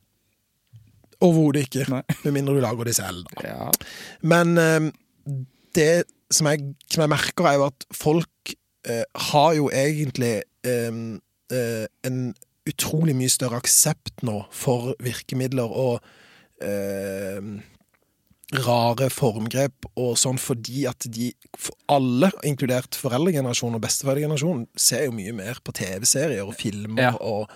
C: overhodet ikke.
A: Nei.
C: Med mindre du lager de selv. Da.
A: Ja.
C: Men um, det som jeg, som jeg merker, er jo at folk uh, har jo egentlig um, uh, en utrolig mye større aksept nå for virkemidler og eh, rare formgrep og sånn, fordi at de for alle, inkludert foreldregenerasjonen og besteforeldregenerasjonen, ser jo mye mer på TV-serier og filmer
A: Ja.
C: og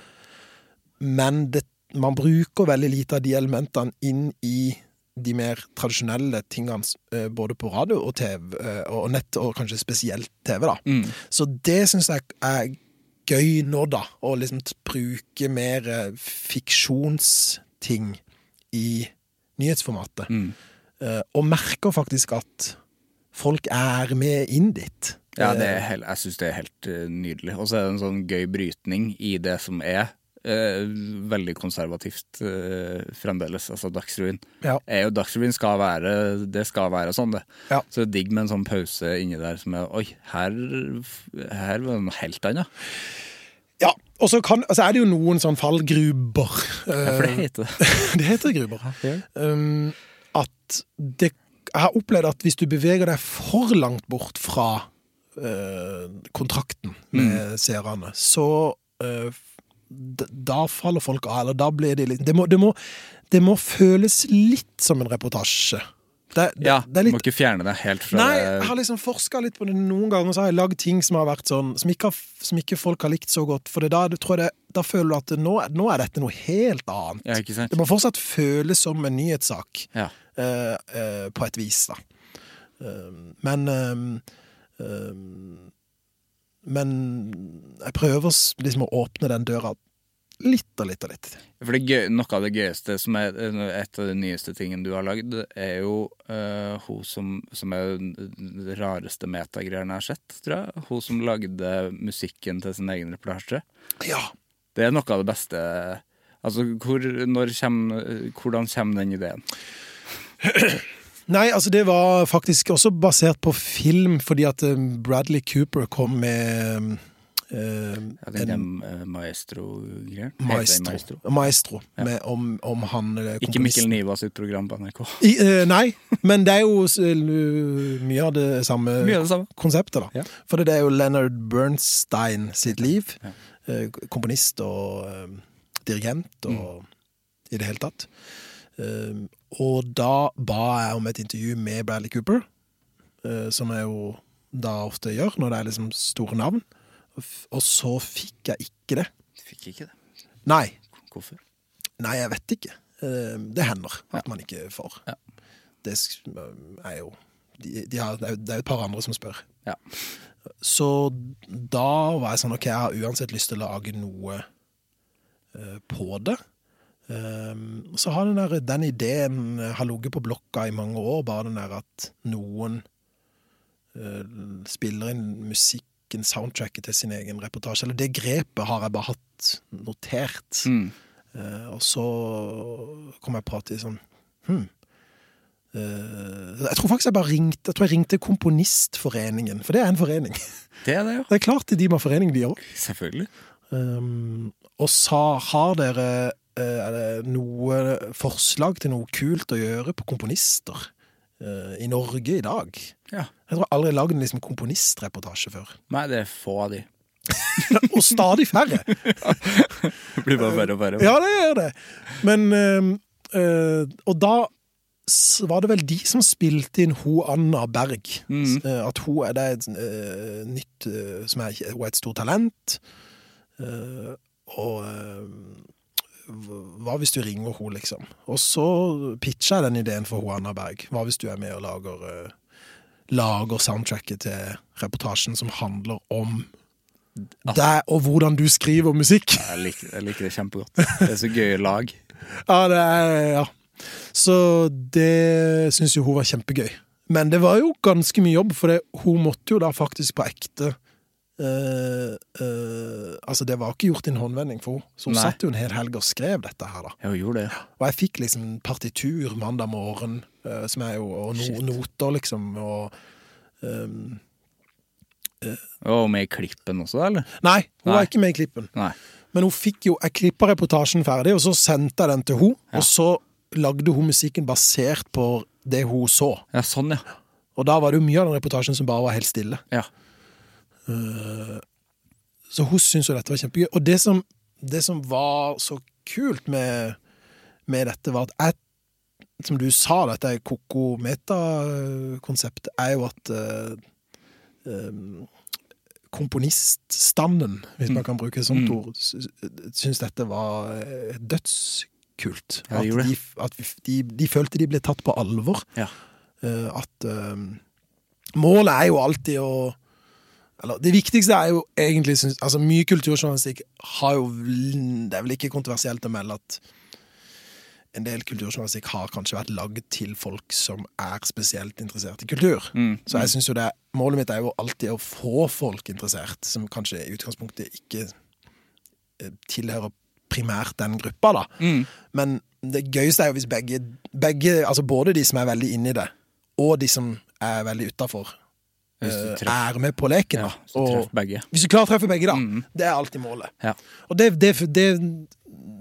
C: Men det, man bruker veldig lite av de elementene inn i de mer tradisjonelle tingene, eh, både på radio og TV, eh, og nett, og kanskje spesielt TV, da.
A: Mm.
C: Så det syns jeg er gøy nå, da. Å liksom bruke mer eh, fiksjonsting i nyhetsformatet.
A: Mm.
C: Eh, og merker faktisk at folk er med inn dit.
A: Ja, det
C: Eh,
A: er helt, jeg syns det er helt eh, nydelig. Og så er det en sånn gøy brytning i det som er eh, veldig konservativt eh, fremdeles. Altså Dagsrevyen.
C: Ja.
A: Er jo, Dagsrevyen skal være Det skal være sånn, det.
C: Ja.
A: Så det er digg med en sånn pause inni der som er Oi, her, her var det noe helt annet.
C: ja. Og så altså er det jo noen sånn fallgruber.
A: Ja, for det heter det.
C: det heter gruber. Ja, Um, at det Jeg har opplevd at hvis du beveger deg for langt bort fra eh, kontrakten med seerne, så eh, Da faller folk av, eller da blir de litt det må, det, må, det må føles litt som en reportasje. Det, det,
A: Ja,
C: det
A: du må ikke fjerne deg helt fra
C: Nei, jeg har liksom forska litt på det. Noen ganger så har jeg lagd ting som har vært sånn Som ikke, som ikke folk har likt så godt. For det da, det, da føler du at nå, nå er dette noe helt annet.
A: Ja, ikke sant?
C: Det må fortsatt føles som en nyhetssak
A: Ja.
C: uh, uh, på et vis, da. Uh, men eh, Um, men jeg prøver liksom å åpne den døra litt og litt og litt.
A: For det gøy, Noe av det gøyeste, som er et av de nyeste tingene du har lagd, er jo uh, hun som, som er den rareste metagreiene jeg har sett, tror jeg. Hun som lagde musikken til sin egen reportasje.
C: Ja.
A: Det er noe av det beste. Altså, hvor, kommer, hvordan kommer den ideen?
C: Nei, altså det var faktisk også basert på film, fordi at eh, Bradley Cooper kom med
A: Ja, den der eh? Heter
C: Maestro.
A: maestro?
C: Maestro med, om, om han komponisten.
A: Ikke. Mikkel Niva sitt program på NRK.
C: I, eh, nei, men det er jo mye av det samme,
A: Mye av det samme.
C: konseptet, da.
A: Ja.
C: For det er jo Leonard Bernstein sitt liv. eh, komponist og eh, dirigent og i det hele tatt. Eh, og da ba jeg om et intervju med Bradley Cooper, uh, som jeg jo da ofte gjør når det er liksom store navn. Og så fikk jeg ikke det.
A: Fikk ikke det.
C: Nei.
A: Hvorfor?
C: Nei, jeg vet ikke. Eh, Det hender at man ikke får.
A: Ja.
C: Det er jo de, de har, det, er jo, et par andre som spør.
A: Ja.
C: Så da var jeg sånn Ok, jeg har uansett lyst til å lage noe eh, på det. Um, så har den, der, den ideen eh, har ligget på blokka i mange år, bare den der at noen eh, spiller inn musikken, soundtracket til sin egen reportasje. Eller det grepet har jeg bare hatt notert.
A: Mm.
C: Uh, og så kom jeg på at liksom hm. Eh, jeg tror faktisk jeg bare ringte Jeg tror jeg ringte Komponistforeningen, for det er en forening.
A: Det er det, jo.
C: Det er klart de må ha forening, de òg.
A: Selvfølgelig.
C: Um, og sa har dere uh, noe forslag til noe kult å gjøre på komponister i Norge i dag?
A: Ja.
C: Jeg tror aldri jeg har lagd en liksom, komponistreportasje før.
A: Nei, det er få av de.
C: Og stadig færre!
A: Det blir bare verre og verre.
C: Ja, det gjør det. Men eh, Og da var det vel de som spilte inn ho Anna Berg. Eh, At hun er det et eh, nytt eh, som er, Hun er et stort talent. Eh, og eh, hva hvis du ringer henne, liksom? Og så pitcha jeg den ideen for Anna Berg. Hva hvis du er med og lager, eh, lager soundtracket til reportasjen som handler om deg og hvordan du skriver musikk?
A: Jeg liker, jeg liker det kjempegodt. Det er så gøy lag.
C: Ja, det er Ja. Så det syns jo hun var kjempegøy. Men det var jo ganske mye jobb, for det, hun måtte jo da faktisk på ekte eh, Altså, det var ikke gjort i en håndvending for henne. Så hun
A: Nei.
C: satt jo en hel helg og skrev dette her, da.
A: Hun gjorde det.
C: Og jeg fikk liksom partitur mandag morgen, uh, som er jo Og no, noter, liksom, og ehm,
A: Og med i klippen også, eller?
C: Nei, hun
A: Nei.
C: var ikke med i klippen.
A: Nei.
C: Men hun fikk jo Jeg klippa reportasjen ferdig, og så sendte jeg den til henne.
A: Ja.
C: Og så lagde hun musikken basert på det hun så.
A: Ja, sånn, ja.
C: Og da var det jo mye av den reportasjen som bare var helt stille.
A: Ja.
C: Så hun syntes jo dette var kjempegøy. Og det som, det som var så kult med, med dette, var at jeg Som du sa, dette koko meta-konseptet, er jo at uh, um, komponiststanden, hvis man kan bruke et sånt
A: Mm.
C: ord, sy- syns dette var eh, dødskult.
A: Ja,
C: at de, at de, de følte de ble tatt på alvor.
A: Ja.
C: Eh, at uh, målet er jo alltid å eller, Det viktigste er jo egentlig synes, altså Mye kulturjournalistikk har jo Det er vel ikke kontroversielt å melde at en del kulturjournalistikk har kanskje vært lagd til folk som er spesielt interessert i kultur.
A: Mm.
C: Så jeg synes jo det Målet mitt er jo alltid å få folk interessert, som kanskje i utgangspunktet ikke eh, tilhører primært den gruppa, da.
A: Mm.
C: Men det gøyeste er jo hvis begge, begge altså både de som er veldig inni det, og de som er veldig utafor, er med på leken.
A: ja, hvis, du
C: hvis du klarer å treffe begge, da.
A: Mm.
C: Det er alltid målet.
A: Ja.
C: Og det, det, det,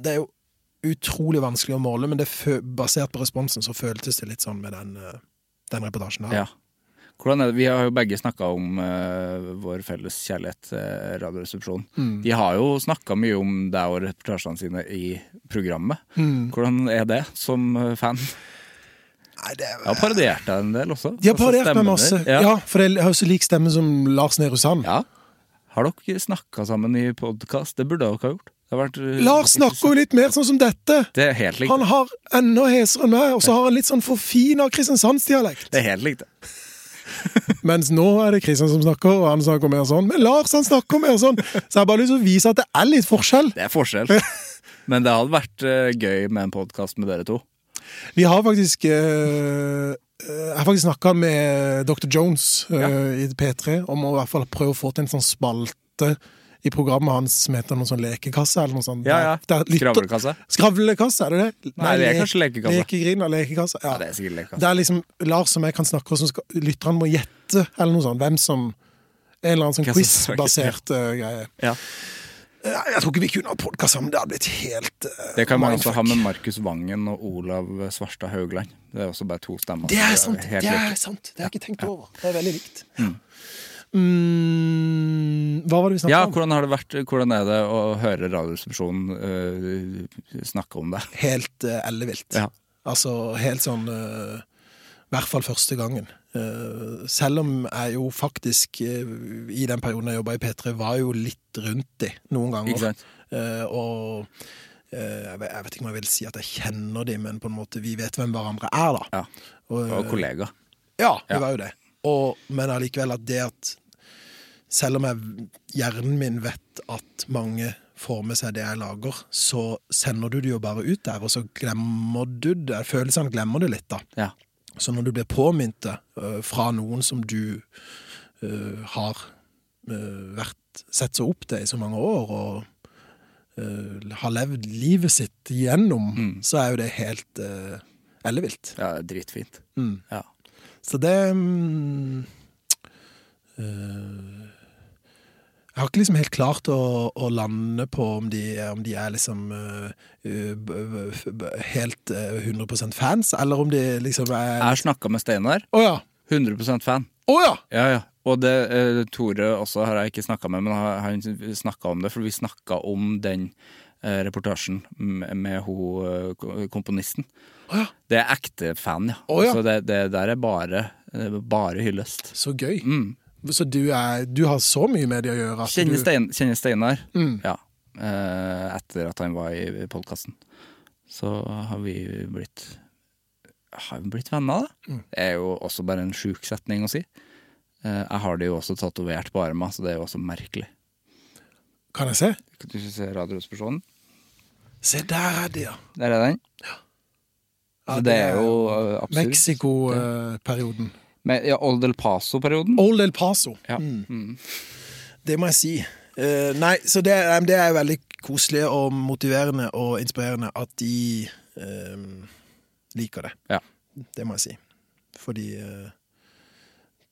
C: det er jo utrolig vanskelig å måle, men basert på responsen så føltes det litt sånn med den, eh, den reportasjen. der.
A: Ja. Vi har jo begge snakka om uh, vår felles kjærlighet til Radioresepsjonen.
C: Mm.
A: De har jo snakka mye om deg og reportasjene sine i programmet. Hvordan er det som eh, fan?
C: Nei, det er,
A: Jeg har parodiert deg en del også.
C: de har parodiert meg masse. Ja.
A: Ja.
C: for jeg har jo så lik stemme som Lars Nehru Sand.
A: ja. Har dere snakka sammen i podkast? Det burde dere ha gjort. Det har vært, eh,
C: Lars snakker jo litt mer sånn som dette.
A: Det er helt likt.
C: Han har enda hesere enn meg, og så har han litt sånn forfina kristiansandsdialekt.
A: Det er helt likt, det.
C: Mens nå er det Kristian som snakker, og han snakker mer sånn. Men Lars han snakker mer sånn! Så jeg har bare lyst til å vise at det er litt forskjell.
A: Det er forskjell. Men det hadde vært eh, gøy med en podkast med dere to.
C: Vi har faktisk eh, Jeg har faktisk snakka med Dr. Jones eh, i P3 om å i hvert fall prøve å få til en sånn spalte i programmet hans som heter noe sånn lekekasse eller noe sånt.
A: Ja, ja.
C: Der- der lytter-
A: Skravlekasse.
C: Skravlekasse, er det det?
A: Nei, det er kanskje lekekasse.
C: Lekegrin og lekekasse. Ja.
A: Ja, det er sikkert lekekasse.
C: Det er liksom Lars som jeg kan snakke, og så skal lytterne må gjette, eller noe sånt. Hvem som En eller annen sånn quiz-basert uh, greie.
A: Ja.
C: Jeg tror ikke vi kunne ha podkast sammen. Det hadde blitt helt uh,
A: Det kan man også ha med Markus Vangen og Olav Svarstad Haugland. Det er også bare to stemmer.
C: Det er
A: sant!
C: sant!
A: er,
C: Det er sant. Det har jeg ikke tenkt over. Det er veldig likt. Mm, hva var det vi snakket
A: Ja,
C: om?
A: hvordan har det vært? Hvordan er det å høre Radioresepsjonen uh, snakke om det?
C: Helt uh, ellevilt.
A: Ja.
C: Altså helt sånn uh, I hvert fall første gangen. Eh, selv om jeg jo faktisk eh, i den perioden jeg jobba i P3, var jo litt rundt de noen ganger. Eh, og jeg vet, ikke om jeg vil si at jeg kjenner de, men på en måte vi vet hvem hverandre er, da.
A: Ja.
C: Og,
A: Og kollega.
C: Ja, vi
A: Ja.
C: var jo det. Og, men allikevel at det at Selv om jeg, hjernen min vet at mange får med seg det jeg lager, så sender du det jo bare ut der, og så glemmer du det. Følelsene glemmer du litt, da.
A: Ja.
C: Så når du blir påminnet det øh, fra noen som du uh, har uh, vært, sett så opp til i så mange år, og har levd livet sitt gjennom,
A: Mm.
C: så er jo det helt ellevilt.
A: Ja, dritfint.
C: Mm.
A: Ja.
C: Så det um, Jeg har ikke liksom helt klart å, å lande på om de, om de er liksom b- helt uh, 100% fans, eller om de liksom er
A: Jeg har snakka med Steinar.
C: Oh, ja!
A: 100% fan.
C: Å ja!
A: Ja, ja. Og det, uh, Tore også har jeg ikke snakka med, men har- han snakka om det, for vi snakka om den eh, reportasjen med, eh, komponisten.
C: Oh, ja.
A: Det er ekte fan, ja.
C: Oh, ja.
A: Så det, det der er bare, bare hyllest.
C: Så gøy.
A: Mm.
C: Så du, er, du har så mye med det å gjøre
A: Kjenner, Stein, kjenner Steinar,
C: Mm.
A: ja. Eh, etter at han var i podkasten. Så har vi blitt Har vi blitt venner, da?
C: Mm.
A: Det er jo også bare en sjuk setning å si. Eh, jeg har det jo også tatovert på armen, så det er jo også merkelig.
C: Kan jeg se?
A: Kan Du se Radioresepsjonen?
C: Se, der er det, ja.
A: Der er den.
C: Ja,
A: ja det er jo eh, absurd.
C: Mexico-perioden.
A: Men, ja, Old El Paso-perioden.
C: Old El Paso.
A: Ja.
C: Mm. Det må jeg si. Uh, nei, så det, det er veldig koselig og motiverende og inspirerende at de uh, liker det.
A: Ja.
C: Det må jeg si. Fordi uh,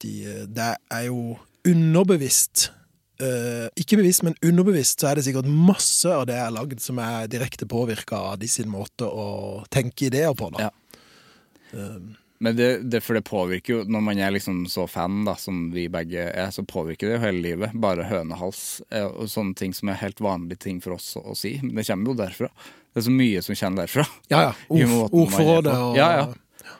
C: de, det er jo underbevisst Ikke bevisst, men underbevisst så er det sikkert masse av det jeg har lagd som er direkte påvirka av de sin måte å tenke ideer på. da.
A: Ja. Men det, det, for det påvirker jo, når man er liksom så fan da, som vi begge er, så påvirker det jo hele livet. Bare hønehals eh, og sånne ting som er helt vanlige ting for oss å, å si. Men det kommer jo derfra. Det er så mye som kommer derfra.
C: Ja, ja. Ord, ordforrådet og
A: Ja, ja.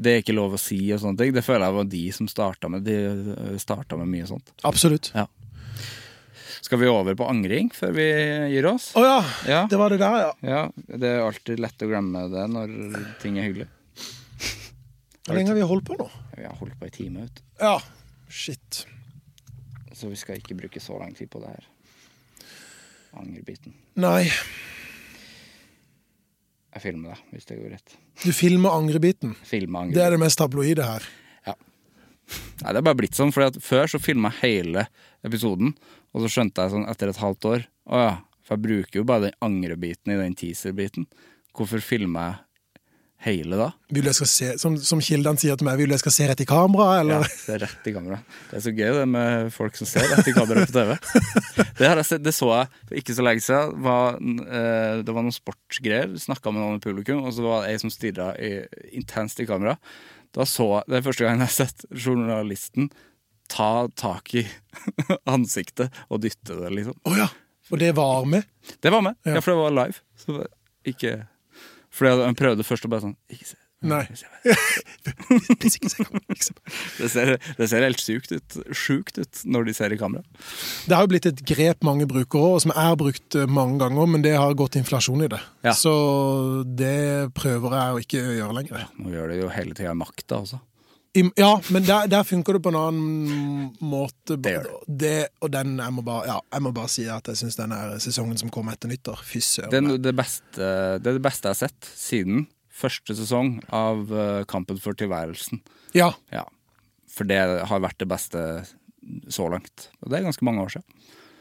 A: Det er ikke lov å si og sånne ting. Det føler jeg var de som starta med, de starta med mye sånt.
C: Absolutt.
A: Ja. Skal vi over på angring før vi gir oss?
C: Å ja.
A: Ja.
C: Det var det der, ja.
A: Ja, det er alltid lett å glemme det når ting er hyggelig.
C: Hvor lenge har vi holdt på nå?
A: Vi har holdt på i time, Ut.
C: Ja. Shit.
A: Så vi skal ikke bruke så lang tid på det her. Angerbiten.
C: Nei.
A: Jeg filmer det, hvis det går rett.
C: Du filmer angrebiten.
A: Filmer angrebiten.
C: Det er det mest tabloide her.
A: Nei, det er bare blitt sånn, for før så filma jeg hele episoden, og så skjønte jeg sånn etter et halvt år Å ja, for jeg bruker jo bare den angrebiten i den teaser-biten. Hvorfor filmer jeg hele da?
C: Vil du jeg skal se, som, som kildene sier til meg, vil du jeg skal se rett i kamera, eller?
A: Ja, se rett i kamera. Det er så gøy det med folk som ser rett i kamera på TV. Det, har sett, det så jeg for ikke så lenge siden. Var, eh, det var noen sportsgreier. Snakka med noen i publikum, og så var det ei som stirra intenst i kamera. Da så jeg, Det er første gang jeg har sett journalisten ta tak i ansiktet og dytte det, liksom.
C: Å ja. Og det var med.
A: Det var med,
C: Ja.
A: ja, for det var live. Så ikke Fordi han prøvde først å bare sånn Ikke se.
C: Nei.
A: Det ser, det ser helt sykt ut, sjukt ut når de ser i kamera.
C: Det har jo blitt et grep mange bruker òg, som er brukt eh, mange ganger, men det har gått inflasjon i det.
A: Ja.
C: Så det prøver jeg å ikke gjøre lenger.
A: Nå gjør det jo hele tida makta også.
C: Ja, men der, der funker det på en annen måte.
A: Det gjør
C: Det, og den, jeg må bare, ja, jeg må bare si at jeg syns den sesongen som kom etter nyttår, fy søren.
A: Det det, er det beste jeg har sett siden første sesong av eh, Kampen for tilværelsen.
C: Ja,
A: Ja. For det har vært det beste så langt. Og det er ganske mange år siden.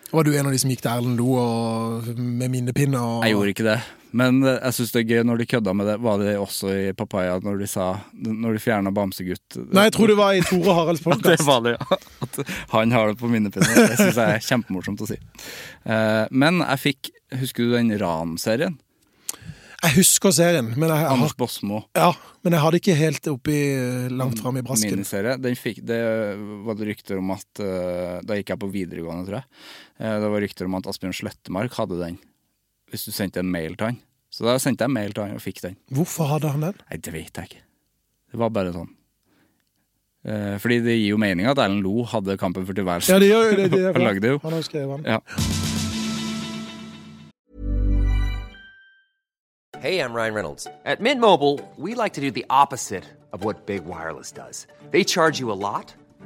C: Var du en av de som gikk til Erlend Lo og, med minnepinne? Og,
A: Jeg gjorde ikke det. Men eh, jeg syns det er gøy når de kødda med det. Var det også i Papaya når de sa Når de fjerna Bamsegutt?
C: Nei, jeg tror det var i Tore Haralds
A: det
C: podkast.
A: var det, ja. At han har det på minnepinne. Det syns jeg er kjempemorsomt å si. Eh, Men jeg fikk Husker du den Ran-serien?
C: Jeg husker serien, men jeg,
A: Anders Bosmo.
C: ja, men jeg hadde ikke helt oppi langt fram i brasken.
A: Miniserie. Den fikk, det var det rykter om at eh, Da gikk jeg på videregående, tror jeg. Eh, Det var rykter om at Asbjørn Slettemark hadde den. Hvis du sendte en mail til han. Så da sendte jeg mail til han og fikk den.
C: Hvorfor hadde han den?
A: Nei, det vet jeg ikke. Det var bare sånn. Eh, Fordi det gir jo mening at Erlend Lo hadde Kampen for tilværelsen.
C: Ja, det gjør det. det
A: Han lagde jo.
C: Han har skrevet den.
A: Ja.
B: Hey, I'm Ryan Reynolds. At Mint Mobile, we like to do the opposite of what Big Wireless does. They charge you a lot,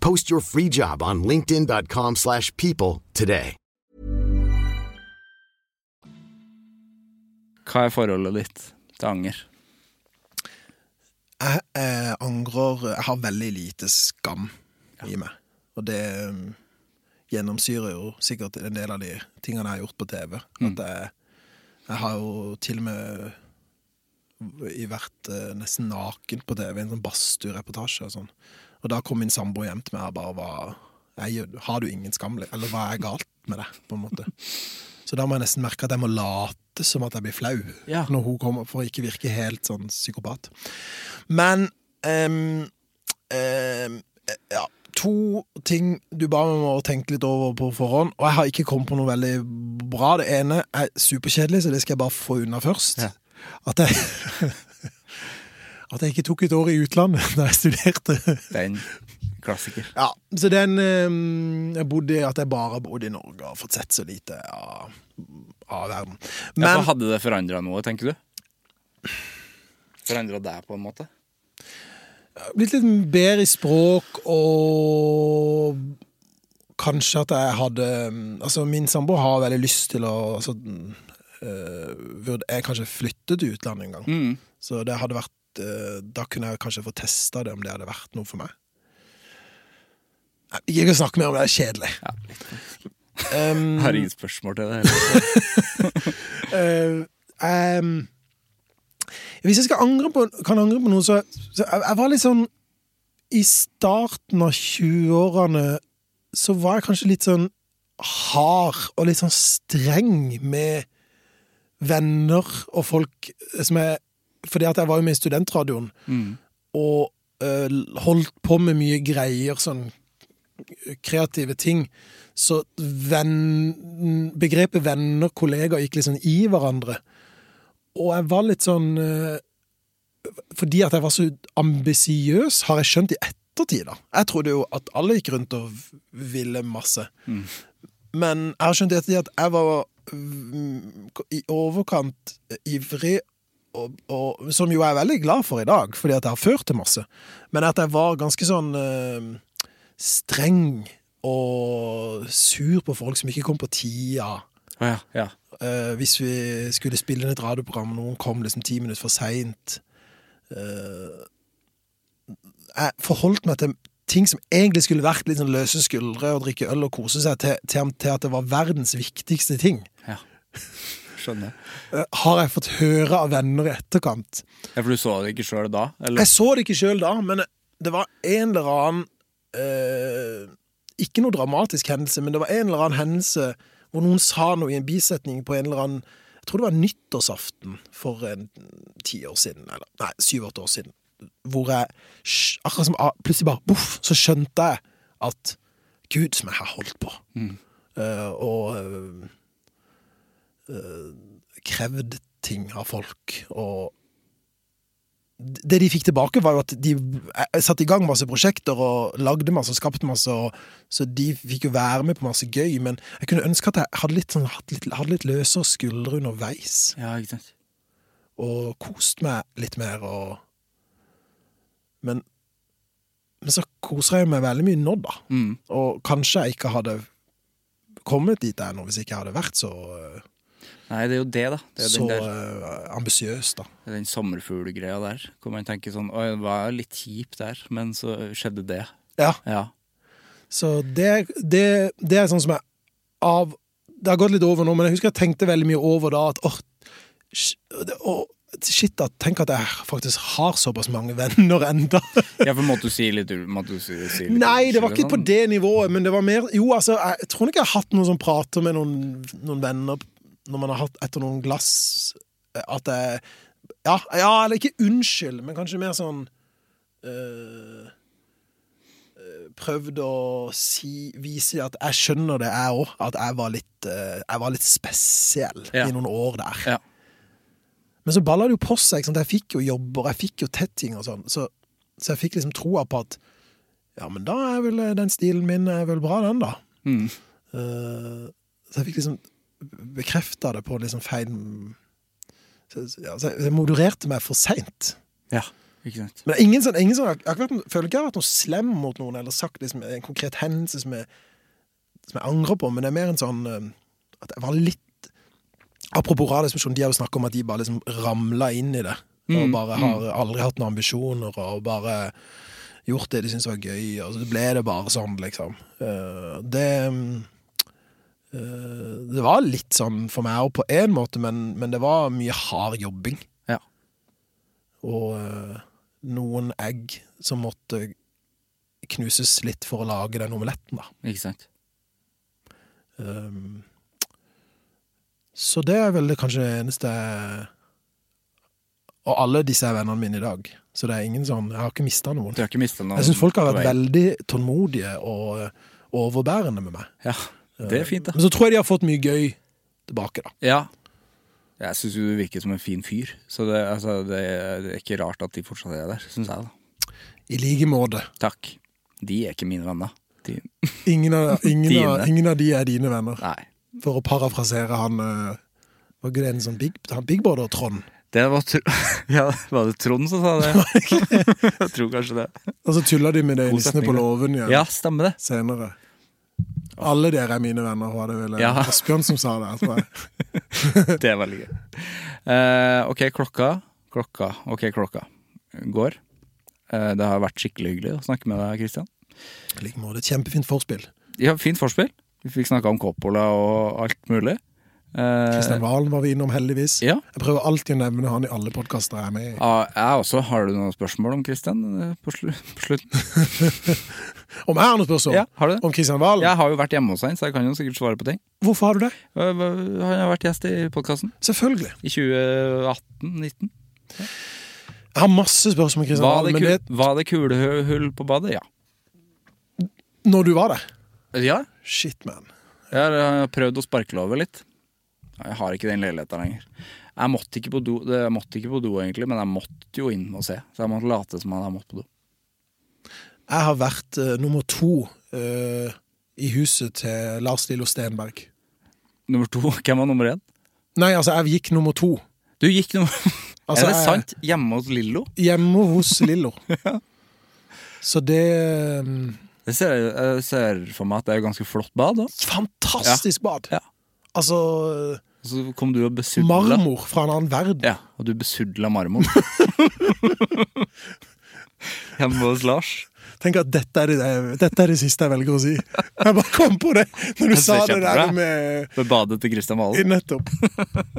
D: Post your free job on linkedin.com/people slash people today.
A: Hva er forholdet ditt til anger?
C: Jeg, eh, angrer Jeg har veldig lite skam i meg. Og det um, gjennomsyrer jo sikkert en del av de tingene jeg har gjort på TV. At jeg, jeg har jo til og med i vært eh, nesten naken på TV, en sånn badstuereportasje og sånn. Og da kom min samboer hjem til meg og bare var jeg, Har du ingen skam? Eller hva er galt med deg? på en måte. Så da må jeg nesten merke at jeg må late som at jeg blir flau
A: Ja.
C: når hun kommer, for å ikke virke helt sånn psykopat. Men um, um, ja, to ting du ba meg om å tenke litt over på forhånd, og jeg har ikke kommet på noe veldig bra. Det ene er superkjedelig, så det skal jeg bare få unna først.
A: Ja.
C: At jeg At jeg ikke tok et år i utlandet da jeg studerte.
A: Det er en klassiker.
C: Ja, så den ehm, Jeg bodde At jeg bare bodde i Norge og har fått sett så lite av, av verden.
A: Men,
C: Men
A: hadde det forandra noe, tenker du? Forandra deg, på en måte?
C: blitt litt bedre i språk og kanskje at jeg hadde Altså, min samboer har veldig lyst til å altså, øh, Jeg kanskje flyttet til utlandet en gang.
A: Mm.
C: Så det hadde vært Da kunne jeg kanskje få testa det, om det hadde vært noe for meg. Nei, Ikke å snakke mer om det, det er kjedelig.
A: Ja,
C: Um,
A: Jeg har ingen spørsmål til det.
C: Eh, ehm, hvis jeg skal angre på, kan angre på noe, så, så jeg, jeg var litt sånn I starten av 20-årene så var jeg kanskje litt sånn hard og litt sånn streng med venner og folk som jeg Fordi at jeg var jo med i studentradioen
A: Mm.
C: og uh, holdt på med mye greier, sånn kreative ting. Så venn, begrepet venner, kollegaer, gikk sånn i hverandre. Og jeg var litt sånn uh, Fordi at jeg var så ambisiøs, har jeg skjønt i ettertid, da. Jeg trodde jo at alle gikk rundt og ville masse. Men jeg har skjønt i ettertid at jeg var mm, i overkant ivrig, og, og, som jo jeg er veldig glad for i dag, fordi at jeg har ført til masse. Men at jeg var ganske sånn øh, streng og sur på folk som ikke kom på tida.
A: Ja, ja.
C: Uh, hvis vi skulle spille inn et radioprogram, og noen kom liksom ti minutter for seint Jeg forholdt meg til ting som egentlig skulle vært litt sånn løse skuldre og drikke øl og kose seg, til, til, til at det var verdens viktigste ting.
A: ja. skjønner.
C: eh, har jeg fått høre av venner i etterkant.
A: Ja, For du så det ikke sjøl da? Eller?
C: Jeg så det ikke sjøl da, men det var en eller annen eh, Ikke noe dramatisk hendelse, men det var en eller annen hendelse hvor noen sa noe i en bisetning på en eller annen Jeg tror det var nyttårsaften for en ti år siden, eller nei, syv-åtte år siden. Hvor jeg akkurat som ah, plutselig bare boff, så skjønte jeg at Gud, som jeg har holdt på. Eh, og eh, eh, krevd ting av folk. Og det de fikk tilbake, var jo at de eh, satte i gang masse prosjekter og lagde masse og skapte masse, og, så de fikk jo være med på masse gøy. Men jeg kunne ønske at jeg hadde litt, sånn, hadde litt, hadde litt løsere skuldre underveis,
A: Ja, ikke sant.
C: og kost meg litt mer. og Men, men så koser jeg meg veldig mye nå, da.
A: Mm.
C: Og kanskje jeg ikke hadde kommet dit ennå hvis jeg ikke hadde vært så, eh,
A: Nei, det er jo det, da. Det
C: så eh, ambisiøs, da.
A: den sommerfuglgreia der. Hvor man tenker sånn Oi, det var litt kjipt der, men så skjedde det.
C: Ja.
A: Ja.
C: Så det, det, det er sånn som jeg av Det har gått litt over nå, men jeg husker jeg tenkte veldig mye over da at åh, sh- Shit, da. Tenk at jeg faktisk har såpass mange venner enda.
A: ja, for måtte du si litt måtte du si, si litt
C: Nei, det var ikke på
A: sånn?
C: det nivået, men det var mer Jo, altså, jeg tror ikke jeg har hatt noen som prater med noen, noen venner når man har hatt etter noen glass At jeg Ja, ja eller ikke unnskyld, men kanskje mer sånn øh, Prøvd å si, vise at jeg skjønner det, jeg òg. At jeg var litt, øh, jeg var litt spesiell
A: Ja.
C: i noen år der.
A: Ja.
C: Men så balla det jo på seg. Jeg fikk jo jobber, jeg fikk jo tett ting og sånn. Så, så jeg fikk liksom troa på at ja, men da er vel eh, den stilen min er vel bra, den, da.
A: Mm.
C: Uh, så jeg fikk liksom bekrefta det på liksom feil så, ja, så Jeg modererte meg for seint.
A: Ja, ikke sant.
C: Men ingen sånn, ingen sånn, jeg, føler ikke jeg har vært noe slem mot noen eller sagt liksom, en konkret hendelse som jeg, som jeg angrer på, men det er mer en sånn eh, at jeg var litt Apropos radiodiskusjon, de har jo snakka om at de bare liksom ramla inn i det. Og
A: Mm,
C: bare har aldri hatt noen ambisjoner, og bare gjort det de syntes var gøy, og så ble det bare sånn, liksom. Eh, det eh, Det var litt sånn for meg òg, på én måte, men, men det var mye hard jobbing.
A: Ja.
C: Og eh, noen egg som måtte knuses litt for å lage den omeletten, da.
A: Ikke sant.
C: Um, så det er vel det kanskje det eneste Og alle disse er vennene mine i dag. Så det er ingen sånn Jeg har ikke mista noen.
A: Du har ikke mista noe
C: Jeg syns folk har vært veldig tålmodige og eh, overbærende med meg.
A: Ja, det er fint, da.
C: Men så tror jeg de har fått mye gøy tilbake, da.
A: Ja. Jeg syns du virker som en fin fyr, så det, altså, det, er ikke rart at de fortsatt er der, syns jeg, da.
C: I like måte.
A: Takk. De er ikke mine venner. De,
C: Ingen av, ingen, av, ingen av de er dine venner.
A: nei.
C: For å parafrasere han eh, Var ikke det en sånn big, han Big Brother Trond?
A: Det var, ja, var det Trond som sa det? jeg tror kanskje det.
C: Og så tulla de med det
A: i
C: nissene på låven ja.
A: Ja, stemmer det.
C: senere. Alle dere er mine venner, var det vel
A: Ja.
C: Asbjørn som sa det. tror jeg.
A: Det er veldig gøy. Uh, ok, klokka. Klokka. Ok, klokka går. Uh, det har vært skikkelig hyggelig å snakke med deg, Kristian.
C: I like måte. Kjempefint forspill.
A: Ja, fint forspill. Vi fikk snakka om Coppola og alt mulig. Eh,
C: Kristian Valen var vi innom, heldigvis.
A: ja.
C: Jeg prøver alltid å nevne han i alle podkaster jeg er med i.
A: Ja, jeg også. Har du noen spørsmål om Kristian eh, på, slu på slutten?
C: Om jeg har noen spørsmål
A: Ja, har du det?
C: om Kristian Valen?
A: Jeg har jo vært hjemme hos han, så jeg kan jo sikkert svare på ting.
C: Hvorfor har du det?
A: Eh, Han har vært gjest i podkasten
C: Selvfølgelig.
A: i 2018-19.
C: Jeg har masse spørsmål om Kristian
A: Var, det
C: Valen, det,
A: var det kulehull på badet? Ja.
C: når du var der
A: Ja,
C: Shit, man.
A: Jeg har prøvd å sparkle over litt. Jeg har ikke den leiligheten lenger. Jeg måtte ikke på do, jeg måtte ikke på do egentlig, men jeg måtte jo inn og se. Så jeg måtte late som jeg måtte på do.
C: Jeg har vært uh, nummer to uh, i huset til Lars Lillo Stenberg.
A: Nummer to, hvem var nummer én?
C: Nei, altså, jeg gikk nummer to.
A: Du gikk nummer
C: Altså,
A: Er det
C: jeg-
A: sant? Hjemme hos Lillo?
C: Hjemme hos Lillo. Så det um...
A: Jeg ser, jeg ser for meg at det er et ganske flott bad. Da.
C: Fantastisk bad.
A: Ja.
C: Altså
A: så kom du og besudla.
C: Marmor fra en annen verden.
A: Ja, og du besudla marmor. Hjemme hos Lars.
C: Tenk at dette er, det, dette er det siste jeg velger å si. Jeg bare kom på det når du sa det der med
A: For badet til Kristian Valen.
C: Nettopp.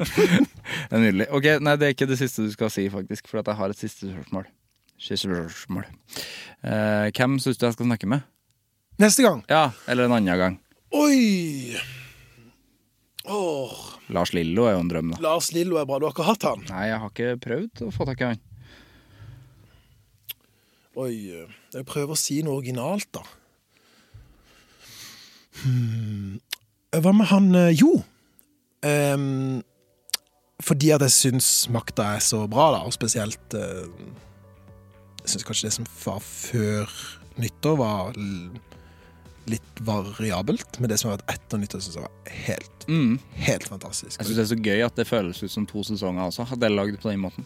A: Det er nydelig. Ok, nei, det er ikke det siste du skal si, faktisk. For jeg har et siste spørsmål. Spørsmål. Eh, hvem syns du jeg skal snakke med?
C: Neste gang.
A: Ja, eller en annen gang.
C: Oi! Åh,
A: Lars Lillo er jo en drøm, da.
C: Lars Lillo er bra. Du har ikke hatt han?
A: Nei, jeg har ikke prøvd å få tak i han.
C: Oi, jeg prøver å si noe originalt, da. Hmm. Hva med han eh, Jo. Um, fordi at jeg syns makta er så bra, da, og spesielt uh, Jeg syns kanskje det som var før nyttår, var litt variabelt, men det som har vært etter nyttår, syns jeg var helt,
A: Mm.
C: helt fantastisk.
A: Jeg syns det er så gøy at det føles ut som to sesonger også. Hadde jeg lagd på den måten.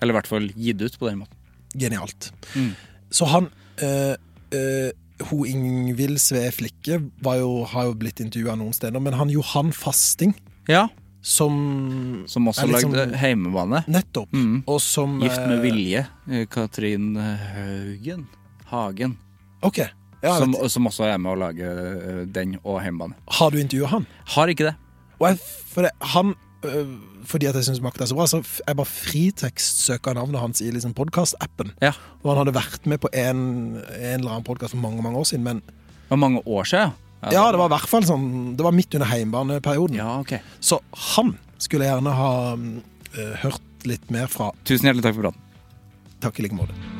A: Eller i hvert fall gitt ut på den måten.
C: Genialt.
A: Mm.
C: Så han øh, øh, Ho Ingvild Sve Flikke var jo, har jo blitt intervjua noen steder, men han Johan Fasting,
A: Ja,
C: som
A: Som også
C: liksom,
A: lagde Heimebane.
C: Nettopp.
A: Mm.
C: Og som
A: Gift med
C: eh,
A: vilje. Katrin Haugen. Hagen.
C: OK. Ja,
A: som, som også er med å lage eh, den og Hjemmebane.
C: har du intervjua han?
A: Har ikke det.
C: Og jeg, for det, han øh, fordi at jeg syns Makt er så bra, så jeg bare fritekstsøka navnet hans i liksom podkastappen.
A: Ja.
C: Og han hadde vært med på en, en eller annen podkast for mange mange år siden, men
A: Det var mange år siden.
C: ja, det var i hvert fall sånn Det var midt under heimbaneperioden.
A: Ja, okay.
C: Så han skulle jeg gjerne ha øh, hørt litt mer fra.
A: Tusen hjertelig takk for praten.
C: Takk i like måte.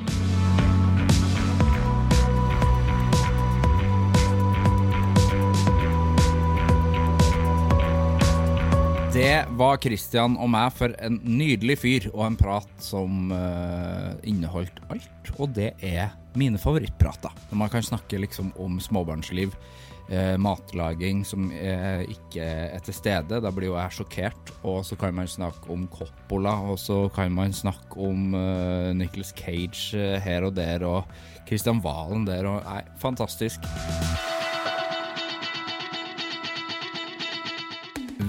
A: Det var Christian og meg for en nydelig fyr og en prat som uh, inneholdt alt. Og det er mine favorittprater. Når man kan snakke liksom om småbarnsliv, uh, matlaging som eh, ikke er til stede. Da blir jo jeg sjokkert. Og så kan man snakke om Coppola, og så kan man snakke om uh, Nicholas Cage her og der, og Christian Valen der. Og, nei, fantastisk.